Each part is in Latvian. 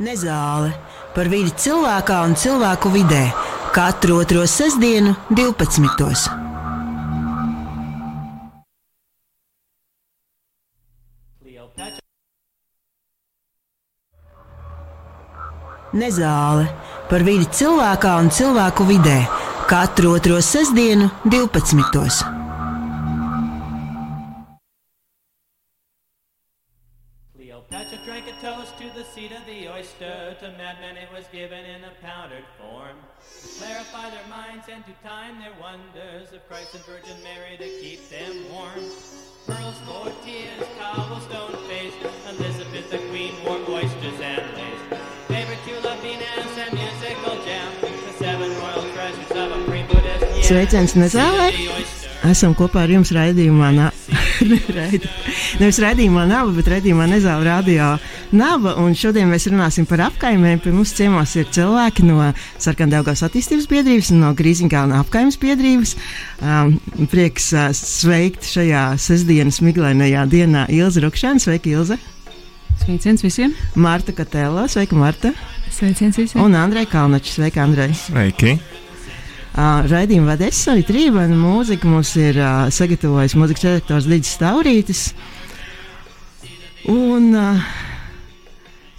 Nezāle par vidi cilvēkā un cilvēku vidē katru otro sestdienu, 12. Nezāle par vidi cilvēkā un cilvēku vidē katru otro sestdienu, 12. To madmen it was given in a powdered form. To clarify their minds and to time their wonders of Christ and Virgin Mary to keep them warm. Pearls, tortillas, cobblestone face. Elizabeth the Queen wore oysters and lace. Favorite tulip Venus and musical gem. The seven royal treasures of a pre-Buddhist. Sveiciens Nezālē! Esam kopā ar jums raidījumā. Raidi. Nevis raidījumā Nava, bet raidījumā Nezāle radio Nava. Un šodien mēs runāsim par apkaimēm. Pie mums ciemos ir cilvēki no Sarkandaugās attīstības biedrības un no Grīziņkalna apkaimes biedrības. Um, prieks uh, sveikt šajā sestdienas miglainajā dienā Ilza Rukšana. Sveika, Ilza! Sveiciens visiem! Marta Katēlā, sveika, Marta! Sveiciens visiem! Un Andrei Kalnačs, sveika, Andrei! Sveiki! Uh, Raidījuma vadīs arī Trībana. Mūzika mums ir uh, sagatavojis mūzikas redaktors Līdzes Taurītis. Un uh,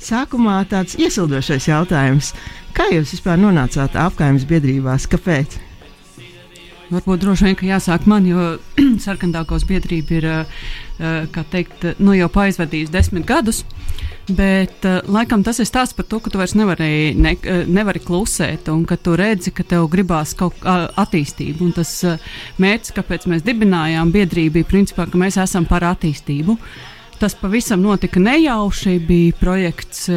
sākumā tāds iesildošais jautājums. Kā jūs vispār nonācāt apgājuma biedrībās? Kāpēc? Varbūt droši vien, ka jāsāk man, jo sarkandākos biedrība ir, uh, kā teikt, nu jau paizvadījusi desmit gadus. Bet uh, laikam tas ir stāsts par to, ka tu vairs nevari, ne, uh, nevari klusēt, un ka tu redzi, ka tev gribās kaut kā attīstību. Un tas uh, mērķis, kāpēc mēs dibinājām biedrību, bija principā, ka mēs esam par attīstību. Tas pavisam notika nejauši. Bija projekts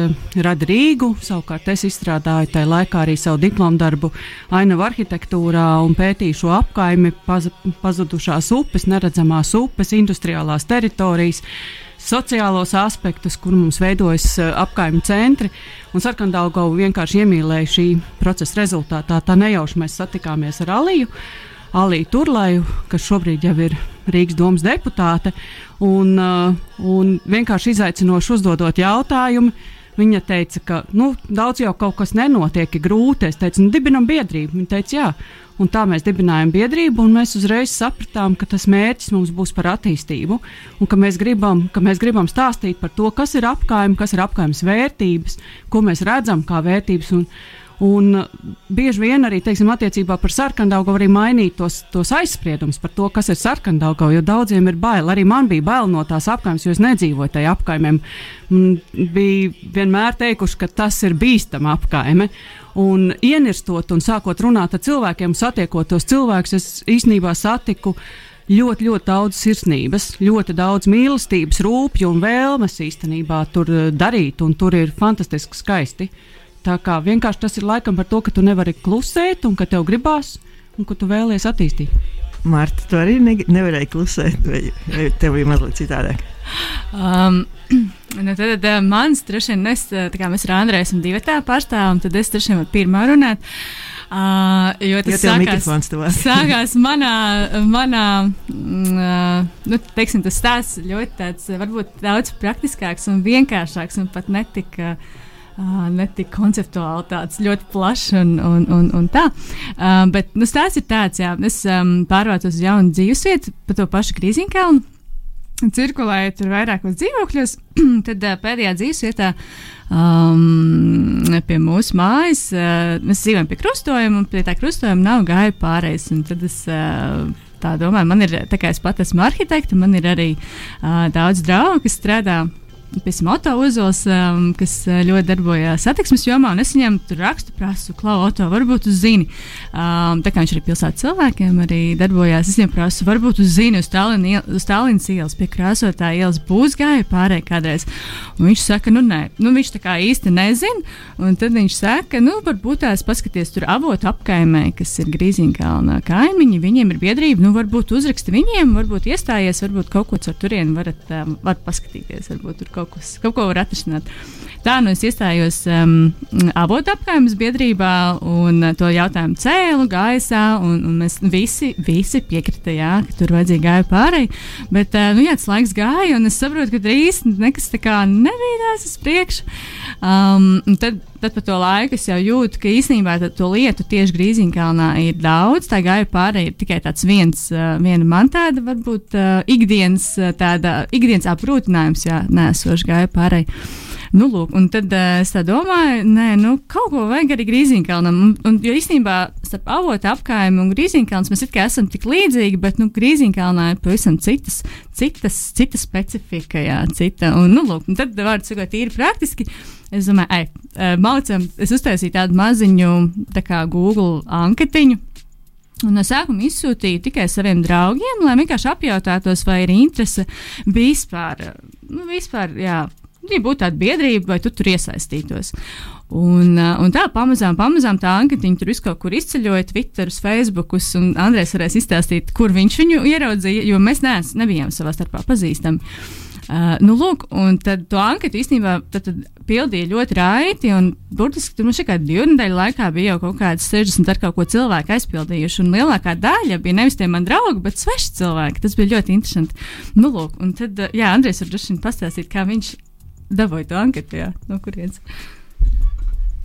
Rada Rīgu. Savukārt es izstrādāju tajā laikā arī savu diplomu darbu ainavu arhitektūrā un pētīju šo apkaimi, paz, pazudušās upes, neredzamās upes, industriālās teritorijas sociālos aspektus, kur mums veidojas uh, apkaimē centri. Un Sarkandaugavu vienkārši iemīlēja šī procesa rezultātā. Tā nejauši mēs satikāmies ar Aliju. Aliju Turlaju, kas šobrīd jau ir Rīgas domas deputāte, un, uh, un vienkārši izaicinoši uzdodot jautājumu. Viņa teica, ka nu, daudz jau kaut kas nenotiek, ir grūti. Es teicu, nu, dibinam biedrību. Viņa teica, jā. Un tā mēs dibinājām biedrību, un mēs uzreiz sapratām, ka tas mērķis mums būs par attīstību, un ka mēs gribam, ka mēs gribam stāstīt par to, kas ir apgājums, kas ir apgājums vērtības, ko mēs redzam kā vērtības. Un, Un bieži vien arī teiksim, attiecībā par sarkandaugu arī mainīt tos, tos aizspriedumus par to, kas ir sarkandauga. Jo daudziem ir bail. Arī man bija bail no tās apgājumas, jo es nedzīvoju tajā apgājumā. Bija vienmēr teikuši, ka tas ir bīstama apgājuma. Un ienirstot un sākot runāt ar cilvēkiem, satiekot tos cilvēkus, es īstenībā satiku ļoti, ļoti daudz sirsnības, ļoti daudz mīlestības, rūpju un vēlmes īstenībā tur eh, darīt, un tur ir fantastiski skaisti. Tā kā vienkārši tas ir laikam par to, ka tu nevari klusēt, un ka tev gribās, un ka tu vēlies attīstīt. Marta, tu arī ne, nevarēji klusēt, vai, vai tev bija mazliet citādāk? Um, nu tad, tad uh, mans droši vien, es, tā kā mēs ar Andrēju esam divi tā pārstāvam, tad es droši vien varu pirmā runāt. Uh, jo tas Jo sākās, sākās manā, manā mm, uh, nu, teiksim, tas stāsts ļoti tāds, varbūt daudz praktiskāks un vienkāršāks un pat netika. Uh, ne tik konceptuāli, tāds ļoti plašs un, un, un, un tā. Uh, bet nu, stāsts ir tāds, jā, es um, pārvācos uz jaunu dzīvesvietu, pa to pašu Grīziņkalnu cirkulēju tur vairākos dzīvokļos, tad uh, pēdējā dzīvesvietā um, pie mūsu mājas uh, mēs dzīvojam pie krustojuma, un pie tā krustojuma nav gāja pārējais. Tad es uh, tā domāju, man ir, tā kā es pat esmu arhitekta, man ir arī uh, daudz draugu, kas strādā. Pēc Moto uzols, um, kas uh, ļoti darbojās satiksmes jomā, un es viņam tur rakstu, prasu, klau, Oto, varbūt uz zini. Um, tā kā viņš arī pilsētas cilvēkiem arī darbojās, es viņam prasu, varbūt uz zini, uz Stālinas ielas, pie krāsotā ielas būs gāja pārējai kādreiz. Un viņš saka, nu nē, nu, viņš tā kā īsti nezina, un tad viņš saka, nu varbūt tās paskaties tur avotu apkaimē, kas ir Grīziņkalna kaimiņi, viņiem ir biedrība, nu varbūt uzraksti viņiem, varbūt iestājies, varbūt kaut ko ar turieni varat, um, varat paskatīties, varbūt tur kaut, kas, kaut ko var atrisināt. Tā nu es iestājos um, avotu apgājumas biedrībā un to jautājumu cēlu gaisā. Un, un mēs visi, visi piekrita, jā, ka tur vajadzīgi gāja pārēji. Bet uh, nu, jā, tas laiks gāja, un es saprotu, ka drīz nekas tā kā nevīdās uz priekšu. Um, tad, tad par to laiku es jau jūtu, ka īstenībā to lietu tieši Grīziņkalnā ir daudz. Tā gāja pārēji ir tikai tāds viens, uh, viena man tāda varbūt uh, ikdienas, tāda, ikdienas aprūtinājums, jā, nesoši gāja pārēji. Nu, lūk, un tad uh, es domāju, nē, nu, kaut ko vajag arī Grīziņkalnam. Un, un, jo īstenībā starp avotu apgājumu un Grīziņkalnu mēs it kā esam tik līdzīgi, bet nu, Grīziņkalnā ir pavisam citas, citas, citas specifika, jā, cita. Un, nu, lūk, un tad, vārdu sakot, tīri praktiski. Es domāju, ej, uh, maucam, es uztaisīju tādu maziņu, tā kā Google anketiņu. Un no sākuma izsūtīju tikai saviem draugiem, lai vienkārši apjautātos, vai ir interese vispār, nu, vispār jā, ja būtu tāda biedrība, vai tu tur iesaistītos. Un, uh, un tā pamazām, pamazām tā anketiņa tur viskaur kur izceļoja, Twitter, Facebook, un Andrēs varēs izstāstīt, kur viņš viņu ieraudzīja, jo mēs nees, nebijām savā starpā pazīstami. Uh, nu, lūk, un tad to anketu īstenībā tad, tad pildīja ļoti raiti. Burtiski tur šajā divu nedēļu laikā bija jau kaut kādas 60 ar kaut ko cilvēku aizpildījuši. Un lielākā daļa bija nevis tie mani draugi, bet sveši cilvēki. Tas bija ļoti interesanti. Nu, lūk, un tad, uh, jā, Andrēs var droši vien pastāstīt, kā viņš dabūju to anketu, jā, no kurienes.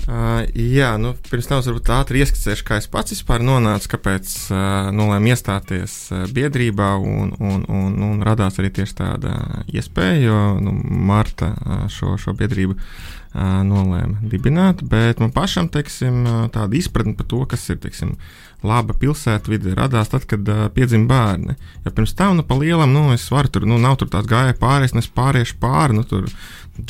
Uh, jā, nu, pirms tam varbūt ātri ieskicēšu, kā es pats vispār nonācu, kāpēc uh, nolēmu iestāties uh, biedrībā, un, un, un, un radās arī tieši tāda iespēja, jo nu, Marta uh, šo, šo biedrību uh, nolēma dibināt, bet man pašam, teiksim, tāda izpratne par to, kas ir, teiksim, laba pilsētvide radās tad, kad uh, piedzima bērni. Jo pirms tam, nu, pa lielam, nu, es varu tur, nu, nav tur tāds gāja un es pāriešu pāri, nu, tur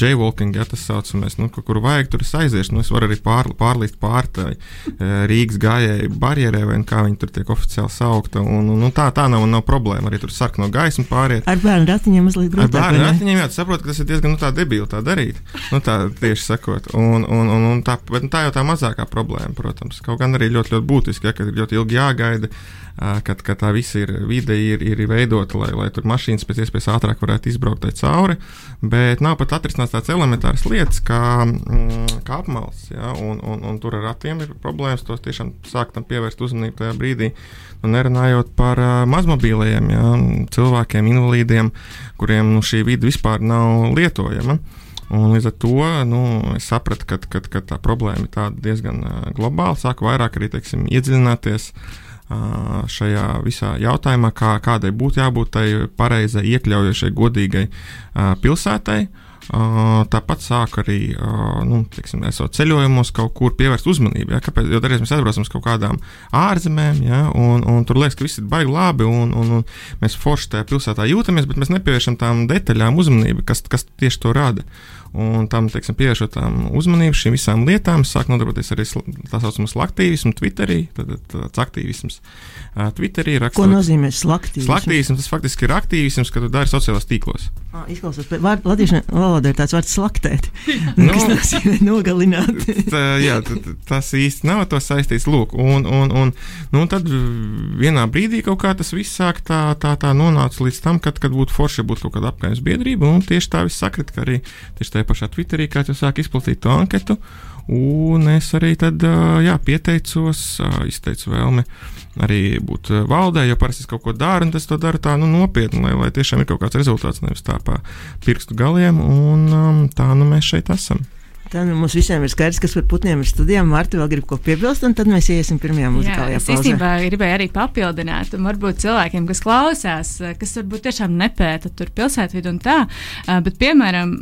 jaywalking, ja tas saucamais, nu, kur vajag, tur es aiziešu. Nu, es varu arī pār, pārlīst pāri tai e, Rīgas gājēju barjerē, vai kā viņi tur tiek oficiāli saukta. Un, un, un tā, tā nav, nav problēma. Arī tur sarkano gaismu pāriet. Ar bērnu ratiņiem mazliet grūtāk. Ar bērnu ratiņiem, jā, tu saproti, ka tas ir diezgan nu, tā debīli tā darīt. Nu, tā tieši sakot. Un, un, un, un tā, bet, nu, tā jau tā mazākā problēma, protams. Kaut gan arī ļoti, ļoti būtiski, ja, ka ir ļoti ilgi jāgaida kad, kad tā visa ir, vide ir, ir veidota, lai, lai tur mašīnas pēc iespējas ātrāk varētu izbraukt cauri. Bet nav pat atrisināts tādas elementāras lietas kā, mm, kā apmals. Ja, un, un, un tur ar ratiem ir problēmas. Tos tiešām sāktam pievērst uzmanību tajā brīdī. Nu, nerunājot par uh, mazmobīliem ja, cilvēkiem, invalīdiem, kuriem nu, šī vide vispār nav lietojama. Un līdz ar to nu, es sapratu, ka, tā problēma ir diezgan globāla. Sāku vairāk arī teiksim, iedziļināties uh, šajā visā jautājumā, kā, kādai būtu jābūt tai pareizai, iekļaujošai, godīgai pilsētai. Tāpat sāk arī, nu, teiksim, esot ceļojumos, kaut kur pievērst uzmanību. Ja? Kāpēc? Jo dažreiz mēs atbraucam uz kaut kādām ārzemēm, ja? un, un tur liekas, ka viss ir baigi labi, un, un, un mēs forši tajā pilsētā jūtamies, bet mēs nepievēršam tām detaļām uzmanību, kas, kas tieši to rada. Un tam, teiksim, pievēršot uzmanību šīm visām lietām, sāk nodarboties arī tā saucamais aktīvisms, Twitterī. Tad, tāds aktīvisms Twitterī rakstot. Ko nozīmē slaktīvisms? Slaktīvisms tas faktiski ir aktīvisms, kad tu dari sociālās tīklos. Ah, izklausās, bet latviešu valodā ir tāds vārds slaktēt, nu, kas nozīmē nogalināt. tā, jā, tas īsti nav to saistīts. Lūk, un, un, un, nu, un tad vienā brīdī kaut kā tas viss sāk tā, tā, tā nonāca līdz tam, kad, kad būtu forši būt kaut kāda apgājuma biedrība, un tieši tā viss sakrit, ka arī tieši tajā pašā Twitterī kāds jau sāk izplatīt to anketu, un es arī tad, jā, pieteicos, izteicu vēlmi arī būt valdē, jo parasti es kaut ko daru, un es to daru tā nu, nopietni, lai, lai tiešām ir kaut kāds rezultāts, nevis tā pa pirkstu galiem, un tā nu mēs šeit esam. Tā nu mums visiem ir skaidrs, kas par putniem ir studijām. Marta vēl grib ko piebilst, un tad mēs iesim pirmajā muzikālajā pauzē. Es īstenībā gribēju arī papildināt, un varbūt cilvēkiem, kas klausās, kas varbūt tiešām nepēta tur pilsētvidu un tā, bet, piemēram,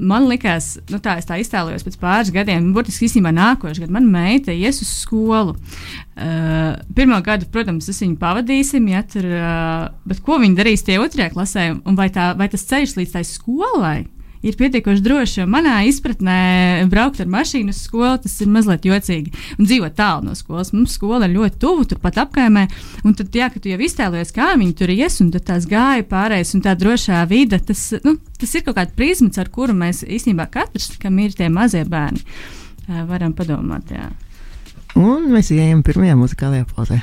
man likās, nu tā, es tā iztēlojos pēc pāris gadiem, burtiski īstenībā nākošais gads, man meita ies uz skolu. Uh, pirmā gada, protams, es viņu pavadīsim, ja tur, uh, bet ko viņi darīs tie otrajā klasē, un vai, tā, vai tas ceļš līdz tai skolai? Ir pietiekoši droši. Jo manā izpratnē, braukt ar mašīnu uz skolu, tas ir mazliet jocīgi. Un dzīvot tālu no skolas. Mums skola ir ļoti tuvu, turpat apkaimē. Un tad, jā, kad tu jau iztēlojies, kā viņi tur ies, un tās gāja pārējais, un tā drošā vide, tas, nu, tas ir kaut kāds prizmas, ar kuru mēs īstenībā katrs, kam ir tie mazie bērni, varam padomāt. Jā. Un mēs ejam pirmajā muzikālajā pauzē.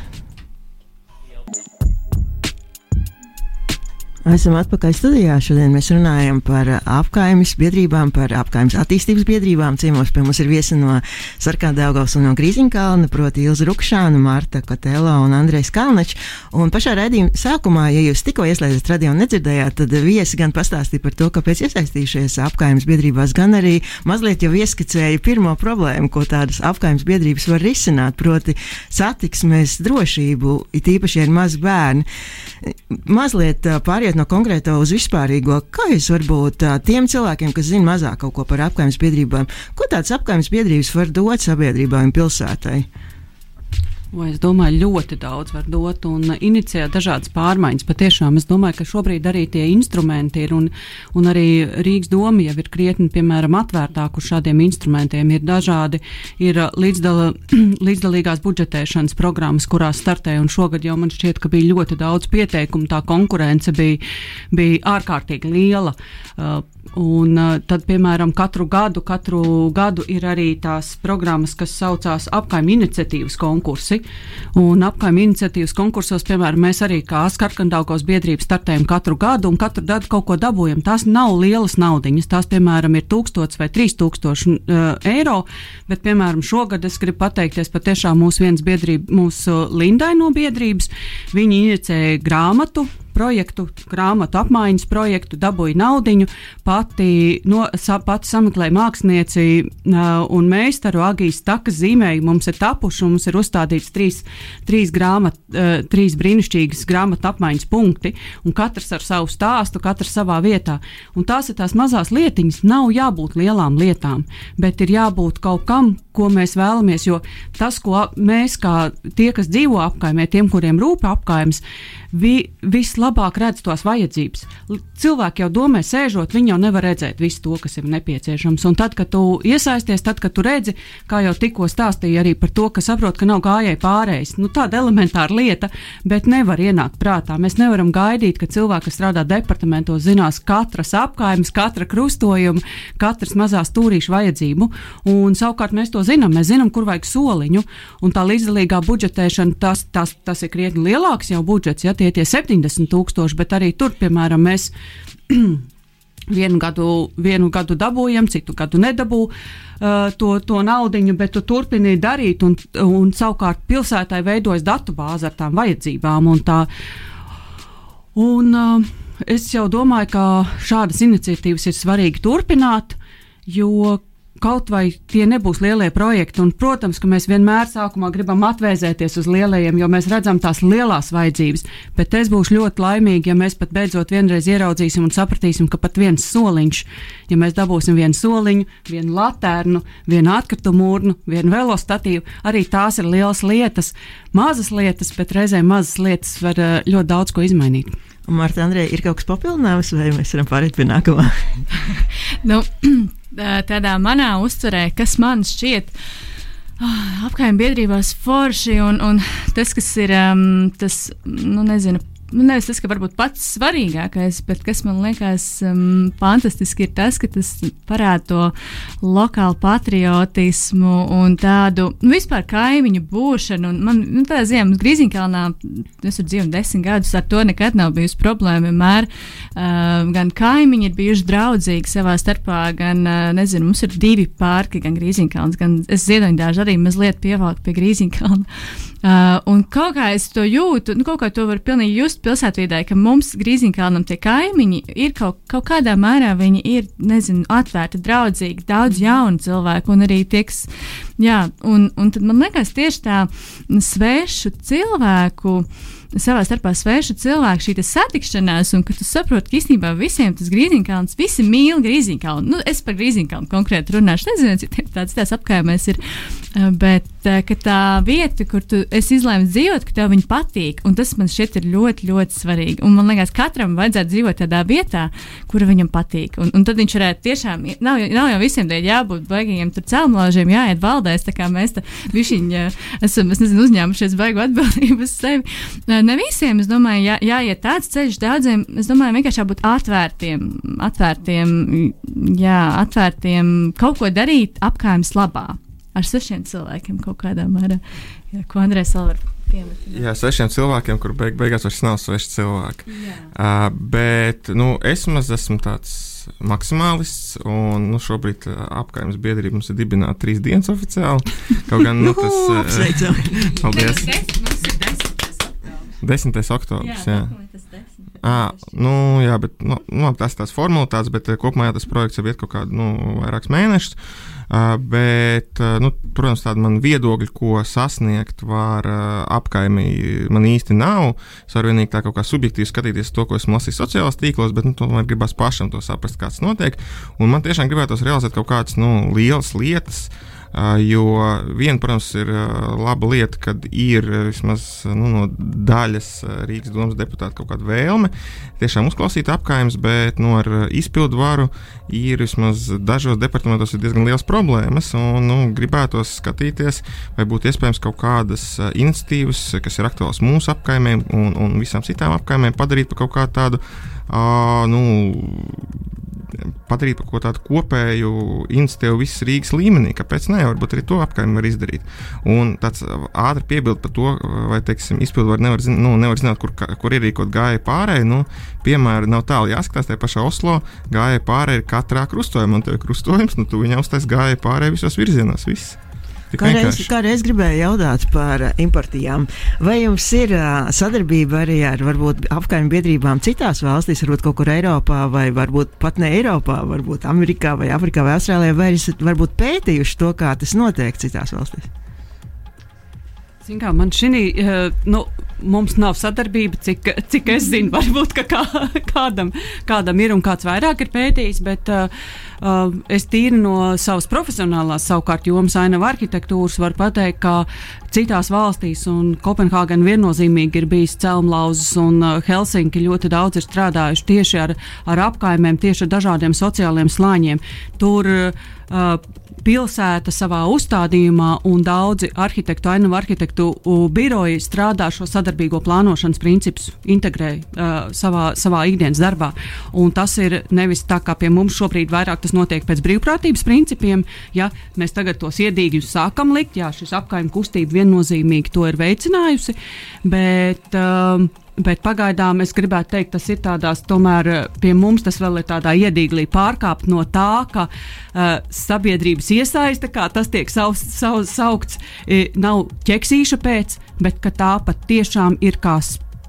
Esam atpakaļ studijā. Šodien mēs runājam par apgājumus biedrībām, par apgājumus attīstības biedrībām. Ciemos pie mums ir viesi no Sarkāndaugavas un no Grīziņkalna, proti Ilza Rukšāna, Marta Kotela un Andrejs Kalnačs. Un pašā raidījuma sākumā, ja jūs tikko ieslēdzat radio un nedzirdējāt, tad viesi gan pastāstīja par to, kāpēc iesaistījušies apgājumus biedrībās, gan arī mazliet jau ieskicēja pirmo problēmu, ko tādas apgājumus biedrības var risināt, proti satiksmes drošību, it īpaši, ja ir mazi bērni. Mazliet pārējie pāriet no konkrēta uz vispārīgo, kā jūs varbūt tiem cilvēkiem, kas zina mazāk kaut ko par apgājumu biedrībām, ko tādas apgājumu biedrības var dot sabiedrībai un pilsētai? O, es domāju, ļoti daudz var dot un inicijēt dažādas pārmaiņas. Patiešām es domāju, ka šobrīd arī tie instrumenti ir un, un arī Rīgas doma jau ir krietni, piemēram, atvērtāk uz šādiem instrumentiem. Ir dažādi, ir līdzdala, līdzdalīgās budžetēšanas programmas, kurās startē, un šogad jau man šķiet, ka bija ļoti daudz pieteikumu, tā konkurence bija, bija ārkārtīgi liela. Uh, Un uh, tad, piemēram, katru gadu, katru gadu ir arī tās programmas, kas saucās apkaimē iniciatīvas konkursi. Un apkaimē iniciatīvas konkursos, piemēram, mēs arī kā Skarkandaukos biedrība startējam katru gadu un katru gadu kaut ko dabūjam. Tās nav lielas naudiņas, tās, piemēram, ir 1000 vai 3000 uh, eiro, bet, piemēram, šogad es gribu pateikties patiešām mūsu viens biedrība, mūsu Lindai no biedrības. Viņi inicēja grāmatu projektu, grāmatu apmaiņas projektu, dabūja naudu, pati, no, sa, pati sameklēja mākslinieci uh, un meistaru Agijas takas zīmēju. Mums ir tapuši, mums ir uzstādīts trīs, trīs, grāmat, uh, trīs brīnišķīgas grāmatu apmaiņas punkti, un katrs ar savu stāstu, katrs savā vietā. Un tās ir tās mazās lietiņas, nav jābūt lielām lietām, bet ir jābūt kaut kam, ko mēs vēlamies. Jo tas, ko mēs, kā tie, kas dzīvo apkaimē, tiem, kuriem rūp apkaimes, vi, vislabāk redz tos vajadzības. Cilvēki jau domā, sēžot, viņi jau nevar redzēt visu to, kas ir nepieciešams. Un tad, kad tu iesaisties, tad, kad tu redzi, kā jau tikko stāstīja arī par to, ka saprot, ka nav gājēji pārējais, nu, tāda elementāra lieta, bet nevar ienākt prātā. Mēs nevaram gaidīt, ka cilvēki, kas strādā departamentos, zinās katras apkaimes, katra krustojuma, katras mazās stūrīšu vajadzību. Un, savukārt mēs to zinām, mēs zinām, kur vajag soliņu, un tā līdzdalīgā budžetēšana, tas, tas, tas ir krietni lielāks jau budžets. Ja, tie tie 70 tūkstoši, bet arī tur, piemēram, mēs vienu gadu, vienu gadu dabūjam, citu gadu nedabū. Uh, to, to naudu, bet tu turpini darīt, un, un savukārt pilsētai veidojas datubāze ar tām vajadzībām. Un tā, un, uh, es jau domāju, ka šādas iniciatīvas ir svarīgi turpināt, jo kaut vai tie nebūs lielie projekti. Un, protams, ka mēs vienmēr sākumā gribam atvēsēties uz lielajiem, jo mēs redzam tās lielās vajadzības. Bet es būšu ļoti laimīga, ja mēs pat beidzot vienreiz ieraudzīsim un sapratīsim, ka pat viens soliņš, ja mēs dabūsim vienu soliņu, vienu latērnu, vienu atkritumu urnu, vienu velostatīvu, arī tās ir lielas lietas, mazas lietas, bet reizēm mazas lietas var eh, ļoti daudz ko izmainīt. Marta, Andrei, ir kaut kas papildināms, vai mēs varam pāriet pie nākamā? nu, tādā manā uztverē, kas man šķiet. Oh, Apgājuma biedrībās forši un, un tas, kas ir um, tas, nu, nezinu, nu, nevis tas, ka varbūt pats svarīgākais, bet kas man liekas um, fantastiski, ir tas, ka tas parāda to lokālu patriotismu un tādu nu, vispār kaimiņu būšanu. Un man nu, tā ziema, Grīziņkalnā, es tur dzīvoju desmit gadus, ar to nekad nav bijusi problēma. Vienmēr uh, gan kaimiņi ir bijuši draudzīgi savā starpā, gan, uh, nezinu, mums ir divi pārki, gan Grīziņkalns, gan es ziedoņdāžu arī mazliet pievalku pie Grīziņkalna. Uh, un kaut kā es to jūtu, nu, kaut kā to var pilnīgi just pilsētvidē, ka mums Grīziņkalnam tie kaimiņi ir kaut, kaut kādā mērā, viņi ir, nezinu, atvērti, draudzīgi, daudz jaunu cilvēku un arī tieks, jā, un, un tad man liekas tieši tā svešu cilvēku savā starpā svešu cilvēku šī satikšanās, un ka tu saproti, ka īstenībā visiem tas grīziņkalns, visi mīl grīziņkalnu. Nu, es par grīziņkalnu konkrēti runāšu, nezinu, cik tāds tās apkaimēs ir, eh, bet eh, tā vieta, kur tu izlēmi dzīvot, ka tev viņa patīk, un tas man šķiet ir ļoti, ļoti svarīgi. Un man liekas, katram vajadzētu dzīvot tādā vietā, kura viņam patīk. Un, un tad viņš varētu tiešām, nav, nav jau visiem dēļ jābūt baigīgiem tur celmlāžiem, jāiet valdēs, tā kā mēs te višiņi esam, es nezinu, uzņēmušies baigu atbildību uz sevi ne visiem, es domāju, jā, jāiet tāds ceļš daudziem. Es domāju, vienkārši jābūt atvērtiem, atvērtiem, jā, atvērtiem kaut ko darīt apkārtnes labā ar svešiem cilvēkiem kaut kādā mērā. Jā, ko Andrēs vēl var Jā, svešiem cilvēkiem, kur beig, beigās vairs nav sveši cilvēki. Jā. Uh, bet nu, es maz esmu tāds maksimālists, un nu, šobrīd uh, apgājums biedrība mums ir dibināta trīs dienas oficiāli. Kaut gan nu, tas uh, paldies. 10. oktobris. Jā, jā. À, nu, jā, bet nu, nu, tas ir tās formalitātes, bet kopumā jā, tas projekts jau ir kaut kādu nu, vairākus mēnešus. Uh, bet, uh, nu, protams, tāda man viedokļa, ko sasniegt var uh, apkaimī, man īsti nav. Es varu vienīgi tā kaut kā subjektīvi skatīties to, ko esmu lasījis sociālajos tīklos, bet nu, tomēr gribās pašam to saprast, kas notiek. Un man tiešām gribētos realizēt kaut kādas nu, lielas lietas. Uh, Jo viena, protams, ir laba lieta, kad ir vismaz nu, no daļas Rīgas domas deputāta kaut kāda vēlme tiešām uzklausīt apgājumus, bet nu, ar izpildu varu ir vismaz dažos departamentos diezgan liels problēmas. Un, nu, gribētos skatīties, vai būtu iespējams kaut kādas iniciatīvas, kas ir aktuālas mūsu apgājumiem un, un visām citām apgājumiem, padarīt par kaut kādu tādu. Nu, padarīt par kaut tādu kopēju iniciatīvu visas Rīgas līmenī. Kāpēc ne? Varbūt arī to apkārtni var izdarīt. Un tāds ātri piebilst par to, vai teiksim, izpildu var nevar, nu, nevar zināt, kur, kur ierīkot gāja pārējai. Nu, piemēram, nav tālu jāskatās, tajā pašā Oslo gāja pārējai ir katrā krustojumā, un tev ir krustojums, nu tu viņam uztais gāja pārējai visos virzienos. Viss. Kādreiz, kādreiz gribēju jautāt par uh, importijām. Vai jums ir uh, sadarbība arī ar varbūt apkaimju biedrībām citās valstīs, varbūt kaut kur Eiropā, vai varbūt pat ne Eiropā, varbūt Amerikā vai Afrikā vai Austrālijā, vai esat varbūt pētījuši to, kā tas notiek citās valstīs? Kā, man šī, uh, nu, mums nav sadarbība, cik, cik es zinu, varbūt kā, kādam, kādam ir un kāds vairāk ir pētījis, bet uh, es tīri no savas profesionālās, savukārt jomas ainava arhitektūras varu pateikt, ka citās valstīs, un Kopenhāgena viennozīmīgi ir bijis celmlauzes, un uh, Helsinki ļoti daudz ir strādājuši tieši ar, ar apkaimēm, tieši ar dažādiem sociāliem slāņiem. Tur uh, pilsēta savā uzstādījumā un daudzi arhitektu, ainavu arhitektu biroji strādā šo sadarbīgo plānošanas principus, integrē uh, savā, savā ikdienas darbā. Un tas ir nevis tā kā pie mums šobrīd vairāk tas notiek pēc brīvprātības principiem, ja mēs tagad tos iedīgus sākam likt, jā, šis apkaimnu kustība viennozīmīgi to ir veicinājusi, bet um, Bet pagaidām es gribētu teikt, tas ir tādās, tomēr eh, pie mums tas vēl ir tādā iedīglī pārkāpt no tā, ka uh, sabiedrības iesaiste, kā tas tiek saus, saus, saukts, nav ķeksīša pēc, bet ka tā pat tiešām ir kā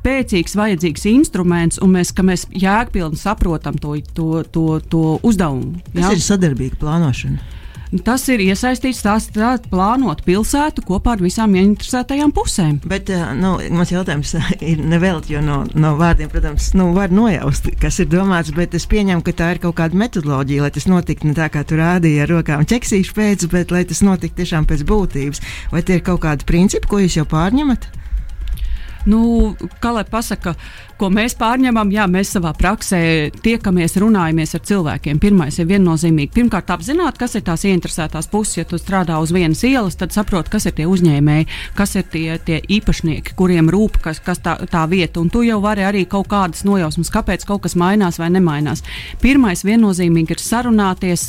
spēcīgs, vajadzīgs instruments, un mēs, mēs jēgpilni saprotam to, to, to, to uzdevumu. Tas jā? ir sadarbīga plānošana. Tas ir iesaistīts tās tā, plānot pilsētu kopā ar visām ieinteresētajām pusēm. Bet eh, nu, mans jautājums ir nevelti, jo no, no vārdiem, protams, nu, var nojaust, kas ir domāts, bet es pieņemu, ka tā ir kaut kāda metodoloģija, lai tas notiktu ne tā, kā tu rādīji ar rokām ķeksīšu pēc, bet lai tas notiktu tiešām pēc būtības. Vai tie ir kaut kādi principi, ko jūs jau pārņemat? Nu, kā lai pasaka, ko mēs pārņemam, jā, mēs savā praksē tiekamies, runājamies ar cilvēkiem. Pirmais ir viennozīmīgi. Pirmkārt, apzināt, kas ir tās ieinteresētās puses. Ja tu strādā uz vienas ielas, tad saproti, kas ir tie uzņēmēji, kas ir tie, tie īpašnieki, kuriem rūp kas, kas tā, tā vieta. Un tu jau vari arī kaut kādas nojausmas, kāpēc kaut kas mainās vai nemainās. Pirmais viennozīmīgi ir sarunāties,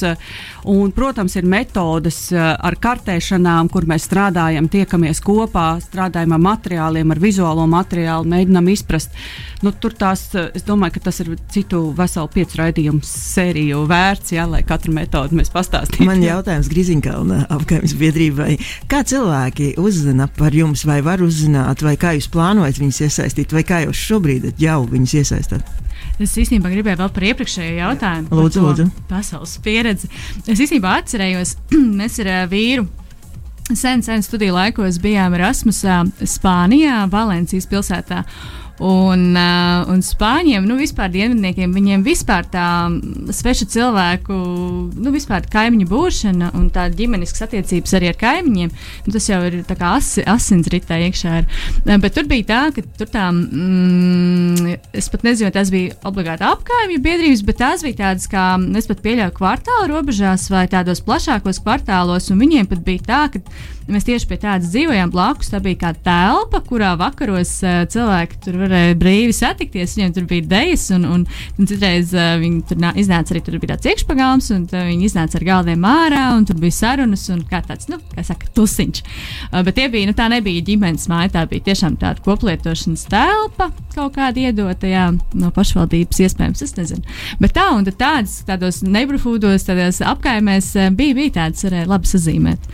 un, protams, ir metodes ar kartēšanām, kur mēs strādājam, tiekamies kopā, strādājam ar materiāliem, ar vizuālo materiālu, mēģinam izprast nu, tur tās, es domāju, ka tas ir citu veselu piecu raidījumu sēriju vērts, jā, lai katru metodi mēs pastāstītu. Man jautājums Griziņkalna apgājums biedrībai. Kā cilvēki uzzina par jums, vai var uzzināt, vai kā jūs plānojat viņus iesaistīt, vai kā jūs šobrīd jau viņus iesaistāt? Es īstenībā gribēju vēl par iepriekšējo jautājumu. Lūdzu, lūdzu. Pasaules pieredzi. Es īstenībā atcerējos, mēs ar vīru sen, sen studiju laikos bijām Erasmusā, Spānijā, Valencijas pilsētā. Un, uh, un spāņiem, nu, vispār dienvidniekiem, viņiem vispār tā sveša cilvēku, nu, vispār kaimiņu būšana un tā ģimeniskas attiecības arī ar kaimiņiem, nu, tas jau ir tā kā as, asinsritā iekšā. Ir. Bet tur bija tā, ka tur tā, mm, es pat nezinu, tas bija obligāti apkaimju biedrības, bet tās bija tādas, kā es pat pieļauju kvartāla robežās vai tādos plašākos kvartālos, un viņiem pat bija tā, ka mēs tieši pie tādas dzīvojām blakus. Tā bija kā telpa, kurā vakaros uh, cilvēki tur varēja brīvi satikties. Viņiem tur bija idejas, un, un, un citreiz uh, viņi tur nā, iznāca arī tur bija tāds iekšpagāms, un viņi iznāca ar galdiem ārā, un tur bija sarunas, un kā tāds, nu, kā saka, tusiņš. Uh, bet tie bija, nu, tā nebija ģimenes māja, tā bija tiešām tāda koplietošanas telpa, kaut kāda iedota, jā, no pašvaldības iespējams, es nezinu. Bet tā, un tādas, tādos neighborhoodos, tādās apkaimēs bija, bija tādas, varēja labi sazīmēt.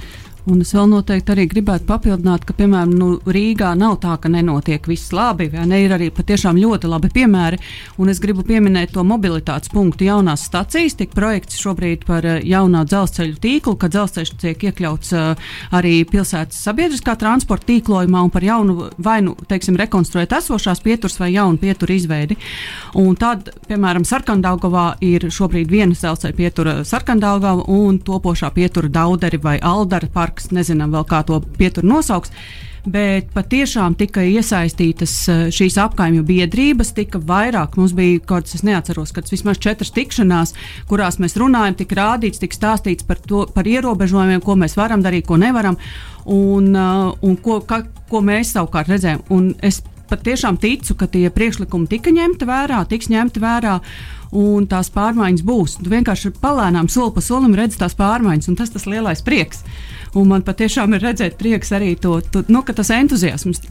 Un es vēl noteikti arī gribētu papildināt, ka, piemēram, nu, Rīgā nav tā, ka nenotiek viss labi, vai ne? Ir arī patiešām ļoti labi piemēri. Un es gribu pieminēt to mobilitātes punktu jaunās stacijas. Tiek projekts šobrīd par eh, jaunā dzelzceļa tīklu, ka dzelzceļš tiek iekļauts uh, arī pilsētas sabiedriskā transporta tīklojumā un par jaunu vai nu, teiksim, rekonstruēt esošās pieturas vai jaunu pieturu izveidi. Un tad, piemēram, Sarkandaugovā ir šobrīd viena dzelzceļa pietura Sarkandaugava un topošā pietura Dauderi vai Aldara parks, nezinām vēl kā to pietur nosauks. Bet patiešām tika iesaistītas eh, šīs apkaimju biedrības, tika vairāk. Mums bija kaut kas, es neatceros, kad vismaz četras tikšanās, kurās mēs runājam, tika rādīts, tika stāstīts par, to, par ierobežojumiem, ko mēs varam darīt, ko nevaram, un, uh, un ko, ka, ko mēs savukārt redzējām. Un es patiešām ticu, ka tie priekšlikumi tika ņemti vērā, tiks ņemti vērā. Un tās pārmaiņas būs. Tu vienkārši palēnām, soli pa solim redzi tās pārmaiņas, un tas ir tas lielais prieks. Uh, Un man patiešām ir redzēt, prieks arī to, tu, nu, ka tas entuziasms,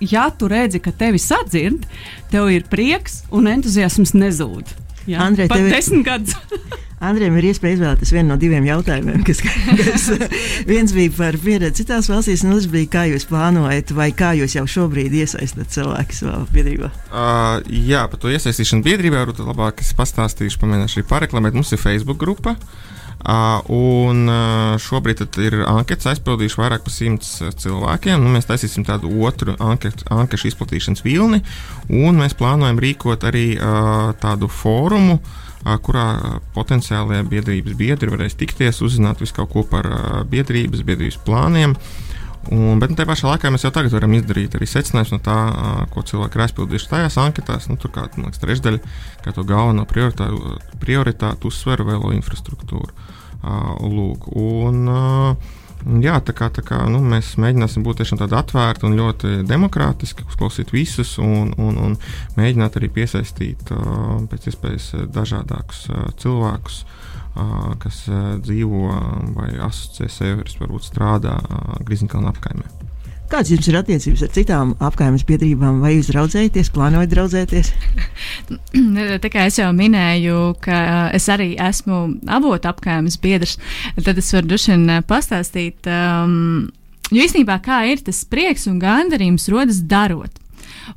ja tu redzi, ka tevi sadzird, tev ir prieks un entuziasms nezūd. Jā, Andrej, pat tev... desmit gadus. Andrejam ir iespēja izvēlēties vienu no diviem jautājumiem, kas, kas viens bija par pieredzi citās valstīs, un otrs bija, kā jūs plānojat, vai kā jūs jau šobrīd iesaistāt cilvēku savā biedrībā. Uh, jā, par to iesaistīšanu biedrībā varbūt labāk es pastāstīšu, pamēģināšu arī pareklamēt. Mums ir Facebook grupa. Uh, Un šobrīd ir anketas aizpildījuši vairāk par simts cilvēkiem. Nu, mēs taisīsim tādu otru anketu, anketu izplatīšanas vilni, un mēs plānojam rīkot arī tādu fórumu, kurā potenciālie biedrības biedri varēs tikties, uzzināt visu kaut ko par biedrības, biedrības plāniem. Un, bet nu, tajā pašā laikā mēs jau tagad varam izdarīt arī secinājumus no tā, ko cilvēki ir aizpildījuši tajās anketās. Nu, tur kā trešdaļa, kā to galveno prioritātu, prioritātu uzsver vēlo infrastruktūru. Lūk, un, jā, tā kā, tā kā nu, mēs mēģināsim būt tādi atvērti un ļoti demokrātiski, uzklausīt visus un, un, un mēģināt arī piesaistīt pēc iespējas dažādākus cilvēkus kas dzīvo vai asociē sevi, varbūt strādā Grīziņkalna apkaimē. Kādas jums ir attiecības ar citām apgājumas biedrībām? Vai jūs draudzējaties, plānojat draudzēties? Tā kā es jau minēju, ka es arī esmu avotu apgājumas biedrs, tad es varu dušien pastāstīt, um, jo īstenībā kā ir tas prieks un gandarījums rodas darot.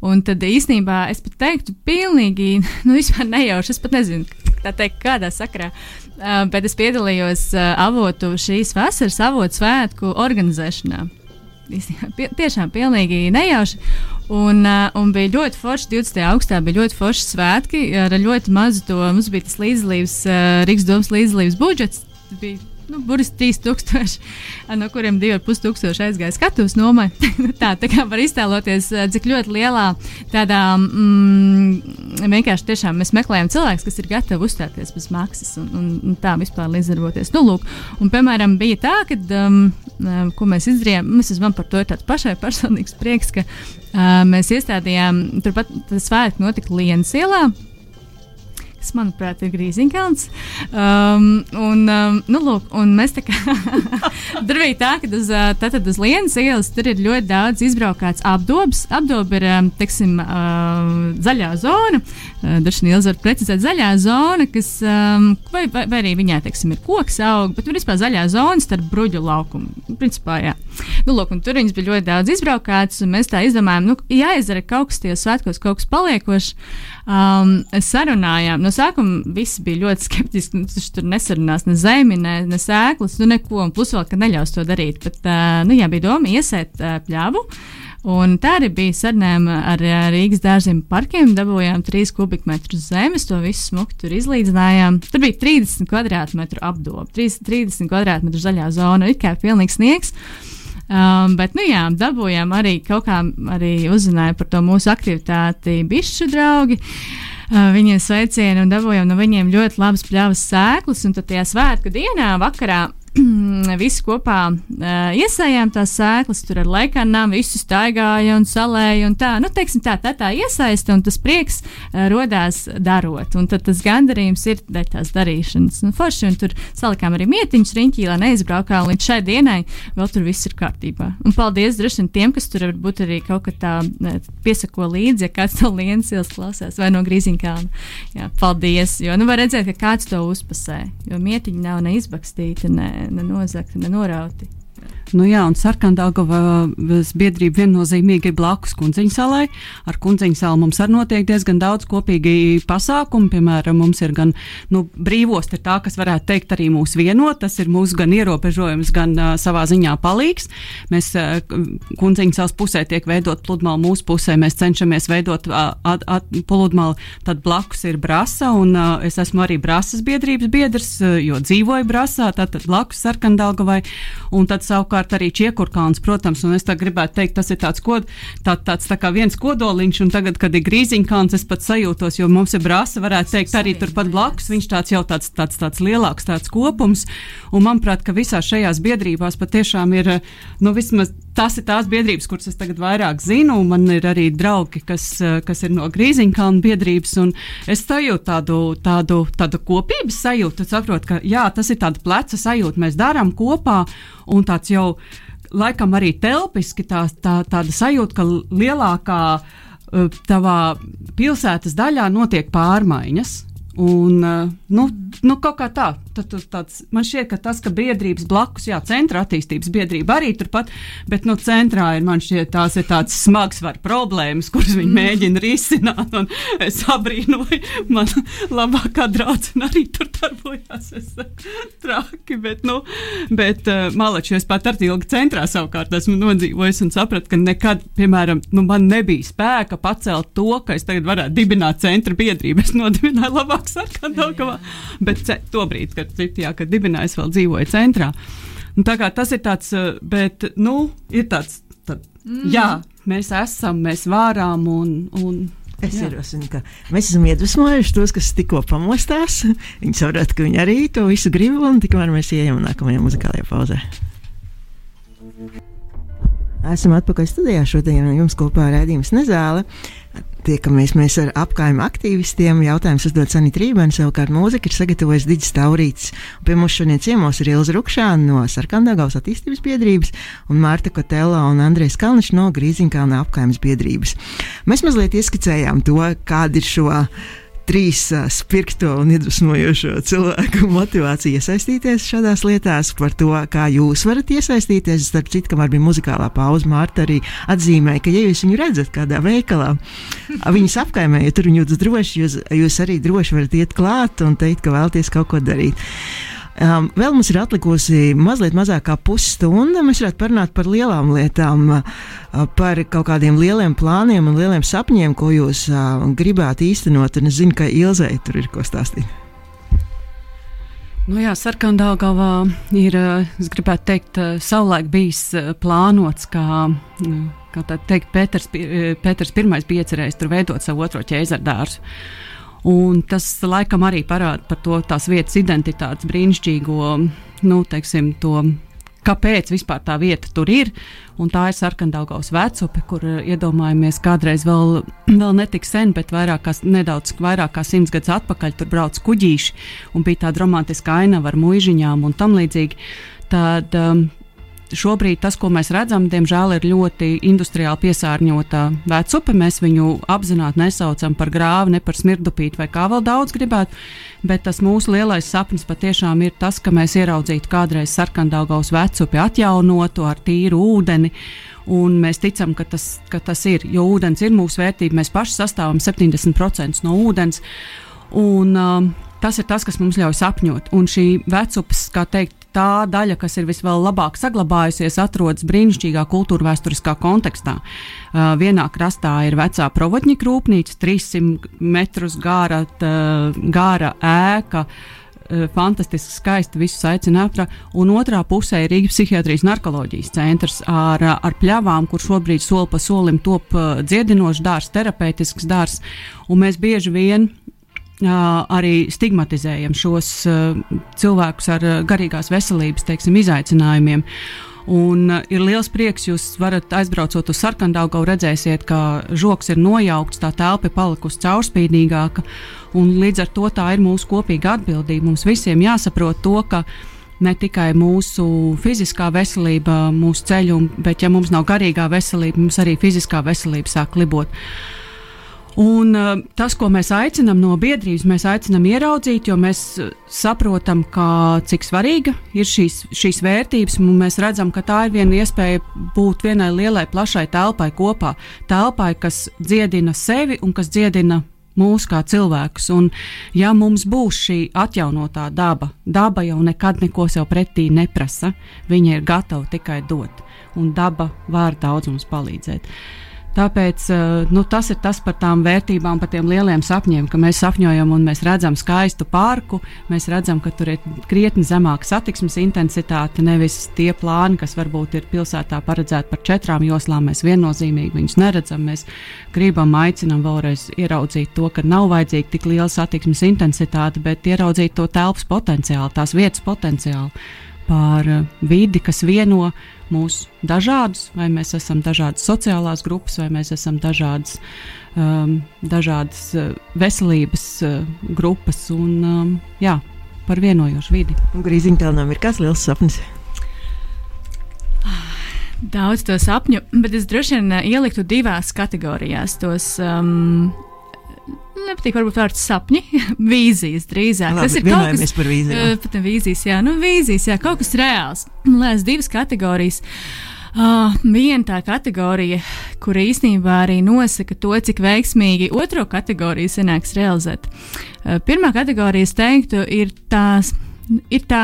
Un tad īstenībā es pat teiktu, pilnīgi nu, nejauši. Es pat nezinu, teikt, kādā sakrā. Uh, bet es piedalījos uh, avotu šīs vasaras avotu svētku organizēšanā pie, tiešām pilnīgi nejauši. Un, uh, un bija ļoti forši 20. augustā, bija ļoti forši svētki ar ļoti mazu to. Mums bija tas līdzdalības, uh, Rīgas domas līdzdalības budžets. Bija nu, burbuļs 3000, no kuriem 2500 aizgāja skatuves nomai. Nu tā, tā kā var iztēloties, cik ļoti lielā tādā mm, vienkārši tiešām mēs meklējam cilvēkus, kas ir gatavi uzstāties bez maksas un, un, un tā vispār līdzdarboties. Nu, lūk, un, piemēram, bija tā, ka, um, ko mēs izdarījām, mēs man par to ir tāds pašai personīgs prieks, ka uh, mēs iestādījām, turpat tas svētki notika Lienas ielā kas, manuprāt, ir Grīziņkalns. Um, un, um, nu, lūk, un mēs tā kā tur bija tā, ka uz, tātad uz Lienas ielas tur ir ļoti daudz izbraukāts apdobs. Apdoba ir, um, teiksim, uh, zaļā zona. Uh, Dažni ilgi var precizēt zaļā zona, kas, um, vai, vai, vai arī viņā, teiksim, ir koks aug, bet tur vispār zaļā zona starp bruģu laukumu. Principā, jā. Nu, lūk, tur viņas bija ļoti daudz izbraukātas, un mēs tā izdomājām, nu, jāizdara kaut kas tajos svētkos, kaut kas paliekošs. Um, sarunājām, no sākuma visi bija ļoti skeptiski. Nu, viņš tur nesarunās ne zemi, ne, ne sēklas, nu neko, un plus vēl, ka neļaus to darīt. Bet, uh, nu, jā, bija doma iesēt uh, pļāvu. Un tā arī bija sarunājuma ar Rīgas dārziem parkiem. Dabūjām 3 kubikmetrus zemes, to visu smuku tur izlīdzinājām. Tur bija 30 kvadrātmetru apdoba, 30 kvadrātmetru zaļā zona, it kā pilnīgs sniegs. Um, bet, nu jā, dabūjām arī kaut kā arī uzzināja par to mūsu aktivitāti bišķu draugi. Uh, viņiem sveicienu un dabūjām no viņiem ļoti labas pļavas sēklas. Un tad tajā svētku dienā, vakarā, visi kopā uh, iesējām tās sēklas, tur ar lekanām visu staigāja un salēja un tā. Nu, teiksim, tā, tā, tā iesaista un tas prieks uh, rodās darot. Un tad tas gandarījums ir dēļ tās darīšanas. Un forši, un tur salikām arī mietiņus riņķī, lai neizbraukām līdz šai dienai, vēl tur viss ir kārtībā. Un paldies droši vien tiem, kas tur varbūt arī kaut kā tā piesako līdzi, ja kāds to lienas ielas klausās vai no grīziņkāna. Jā, paldies, jo nu var redzēt, ka kāds to uzpasē, jo mietiņi nav neizbakstīti, ne, ne nozagti, ne norauti. Nu jā, un Sarkandāgavas biedrība viennozīmīgi ir blakus Kundziņu salai. Ar Kundziņu salu mums arī notiek diezgan daudz kopīgi pasākumu. Piemēram, mums ir gan nu, brīvos, ir tā, kas varētu teikt arī mūs vienot. Tas ir mūsu gan ierobežojums, gan uh, savā ziņā palīgs. Mēs uh, Kundziņu salas pusē tiek veidot pludmali, mūsu pusē mēs cenšamies veidot uh, at, at, pludmali. Tad blakus ir brasa, un uh, es esmu arī brasas biedrības biedrs, uh, jo dzīvoju brasā, tātad blakus Sarkandāgavai. Un tad savukārt arī čiekurkāns, protams, un es tā gribētu teikt, tas ir tāds, kod, tā, tāds tā kā viens kodoliņš, un tagad, kad ir grīziņkāns, es pat sajūtos, jo mums ir brāsa, varētu teikt, arī turpat blakus, viņš tāds jau tāds, tāds, tāds lielāks tāds kopums, un manuprāt, ka visās šajās biedrībās patiešām ir, nu, vismaz tas ir tās biedrības, kuras es tagad vairāk zinu, un man ir arī draugi, kas, kas ir no grīziņkalna biedrības, un es sajūtu tādu, tādu, tādu kopības sajūtu, saprotu, ka jā, tas ir tāda pleca sajūta, mēs darām kopā, un tāds jau laikam arī telpiski tā, tā, tāda sajūta, ka lielākā uh, tavā pilsētas daļā notiek pārmaiņas. Un, uh, nu, nu, kaut kā tā, tad, tāds, man šķiet, ka tas, ka biedrības blakus, jā, centra attīstības biedrība arī turpat, bet nu, centrā ir man šķiet, tās ir tādas smagas var problēmas, kuras viņi mēģina risināt. Es abrīnoju, man labākā draudzene arī tur darbojās. Es traki, bet, nu, bet uh, malači, es pat ar ilgi centrā savukārt esmu nodzīvojis un sapratu, ka nekad, piemēram, nu, man nebija spēka pacelt to, ka es tagad varētu dibināt centra biedrību. Es nodibināju labāk sarkanākavā, bet to brīdi, kad Citijā, kad dibināja, es vēl dzīvoju centrā. Un tā kā tas ir tāds, eh, bet, nu, ir tāds, tad, mm. jā, mēs esam, mēs vārām un. un Es ierosinu, ka mēs esam iedvesmojuši tos, kas tikko pamostās. Viņi saprot, ka viņi arī to visu grib, un tikmēr mēs ejam nākamajā muzikālajā pauzē. Esam atpakaļ studijā. Šodien jums kopā ir redzējums Nezāle. Tiekamies mēs ar apgājumu aktīvistiem. Jautājums uzdod Sanita Rībēna, savukārt mūzika ir sagatavojis Digis Taurīts. Pie mums šodien ciemos ir Ilza Rukšāna no Sarkandagaus attīstības biedrības un Mārta Kotela un Andrēs Kalniņš no Grīziņkalna apgājumas biedrības. Mēs mazliet ieskicējām to, kāda ir šo trīs spirkto un iedvesmojošo cilvēku motivāciju iesaistīties šādās lietās, par to, kā jūs varat iesaistīties. Starp citu, kamēr bija muzikālā pauze, Mārta arī atzīmēja, ka, ja jūs viņu redzat kādā veikalā, viņas apkaimē, ja tur jūtas droši, jūs, jūs arī droši varat iet klāt un teikt, ka vēlaties kaut ko darīt. Um, vēl mums ir atlikusi mazliet mazāk kā pusstunda. Mēs varētu parunāt par lielām lietām, uh, par kaut kādiem lieliem plāniem un lieliem sapņiem, ko jūs uh, gribētu īstenot. Un es zinu, ka Ilzai tur ir ko stāstīt. Nu jā, Sarkandāgavā ir, uh, es gribētu teikt, savulaik bijis plānots, kā, kā teikt, Pēters, Pēters pirmais bija iecerējis tur veidot savu otro ķēzardārzu. Un tas laikam arī parāda par to tās vietas identitātes brīnišķīgo, nu, teiksim, to, kāpēc vispār tā vieta tur ir. Un tā ir sarkandaugaus vecupe, kur eh, iedomājamies kādreiz vēl, vēl netik sen, bet vairāk kā, nedaudz vairāk kā simts gadus atpakaļ tur brauc kuģīši un bija tāda romantiska ainava ar muižiņām un tam līdzīgi. Tad um, šobrīd tas, ko mēs redzam, diemžēl ir ļoti industriāli piesārņota vecupe. Mēs viņu apzināti nesaucam par grāvu, ne par smirdupīti vai kā vēl daudz gribētu. Bet tas mūsu lielais sapnis patiešām ir tas, ka mēs ieraudzītu kādreiz sarkandaugaus vecupi atjaunotu ar tīru ūdeni. Un mēs ticam, ka tas, ka tas ir, jo ūdens ir mūsu vērtība. Mēs paši sastāvam 70% no ūdens. Un, um, tas ir tas, kas mums ļauj sapņot. Un šī vecupas, kā teikt, tā daļa, kas ir vislabāk saglabājusies, atrodas brīnišķīgā kultūra vēsturiskā kontekstā. Uh, vienā krastā ir vecā provodņika rūpnīca, 300 metrus gara, tā, gara ēka. Uh, fantastiski, skaisti, visus aicina aptra. Un otrā pusē ir Rīgas psihiatrijas narkoloģijas centrs ar, ar pļavām, kur šobrīd soli pa solim top uh, dziedinošs dārzs, terapeitisks dārzs. Un mēs bieži vien arī stigmatizējam šos cilvēkus ar garīgās veselības teiksim, izaicinājumiem. Un ir liels prieks, jūs varat aizbraucot uz sarkandaugu, redzēsiet, ka žoks ir nojaukts, tā telpa ir palikusi caurspīdīgāka. Līdz ar to tā ir mūsu kopīga atbildība. Mums visiem jāsaprot to, ka ne tikai mūsu fiziskā veselība, mūsu ceļu, bet ja mums nav garīgā veselība, mums arī fiziskā veselība sāk libot. Un, uh, tas, ko mēs aicinām no biedrības, mēs aicinām ieraudzīt, jo mēs uh, saprotam, ka, cik svarīga ir šīs, šīs vērtības. Mēs redzam, ka tā ir viena iespēja būt vienai lielai, plašai telpai kopā. Telpai, kas dziedina sevi un kas dziedina mūsu kā cilvēkus. Un, ja mums būs šī atjaunotā daba, daba jau nekad neko sev pretī neprasa, viņa ir gatava tikai dot, un daba var daudz mums palīdzēt. Uh, Tāpēc eh, nu, tas ir tas par tām vērtībām, par tiem lieliem sapņiem, ka mēs sapņojam un mēs redzam skaistu parku. Mēs redzam, ka tur ir krietni zemāka satiksmes intensitāte, nevis tie plāni, kas varbūt ir pilsētā paredzēti par četrām joslām. Mēs viennozīmīgi viņus neredzam. Mēs gribam, aicinam vēlreiz ieraudzīt to, ka nav vajadzīga tik liela satiksmes intensitāte, bet ieraudzīt to telpas potenciālu, tās vietas potenciālu par eh, vidi, kas vieno mūs dažādus, vai mēs esam dažādas sociālās grupas, vai mēs esam dažādas, um, dažādas uh, veselības uh, grupas un um, jā, par vienojošu vidi. Grīziņkalnam ir kāds liels sapnis? Daudz to sapņu, bet es droši vien uh, ieliktu divās kategorijās. Tos um, nepatīk varbūt vārds sapņi, vīzijas drīzāk. Labi, tas ir kaut kas par vīzijām. Uh, pat vīzijas, jā, nu vīzijas, jā, kaut kas reāls. Liekas, divas kategorijas. Uh, viena tā kategorija, kur īstenībā arī nosaka to, cik veiksmīgi otro kategoriju sanāks realizēt. Uh, pirmā kategorija, es teiktu, ir tās, ir tā,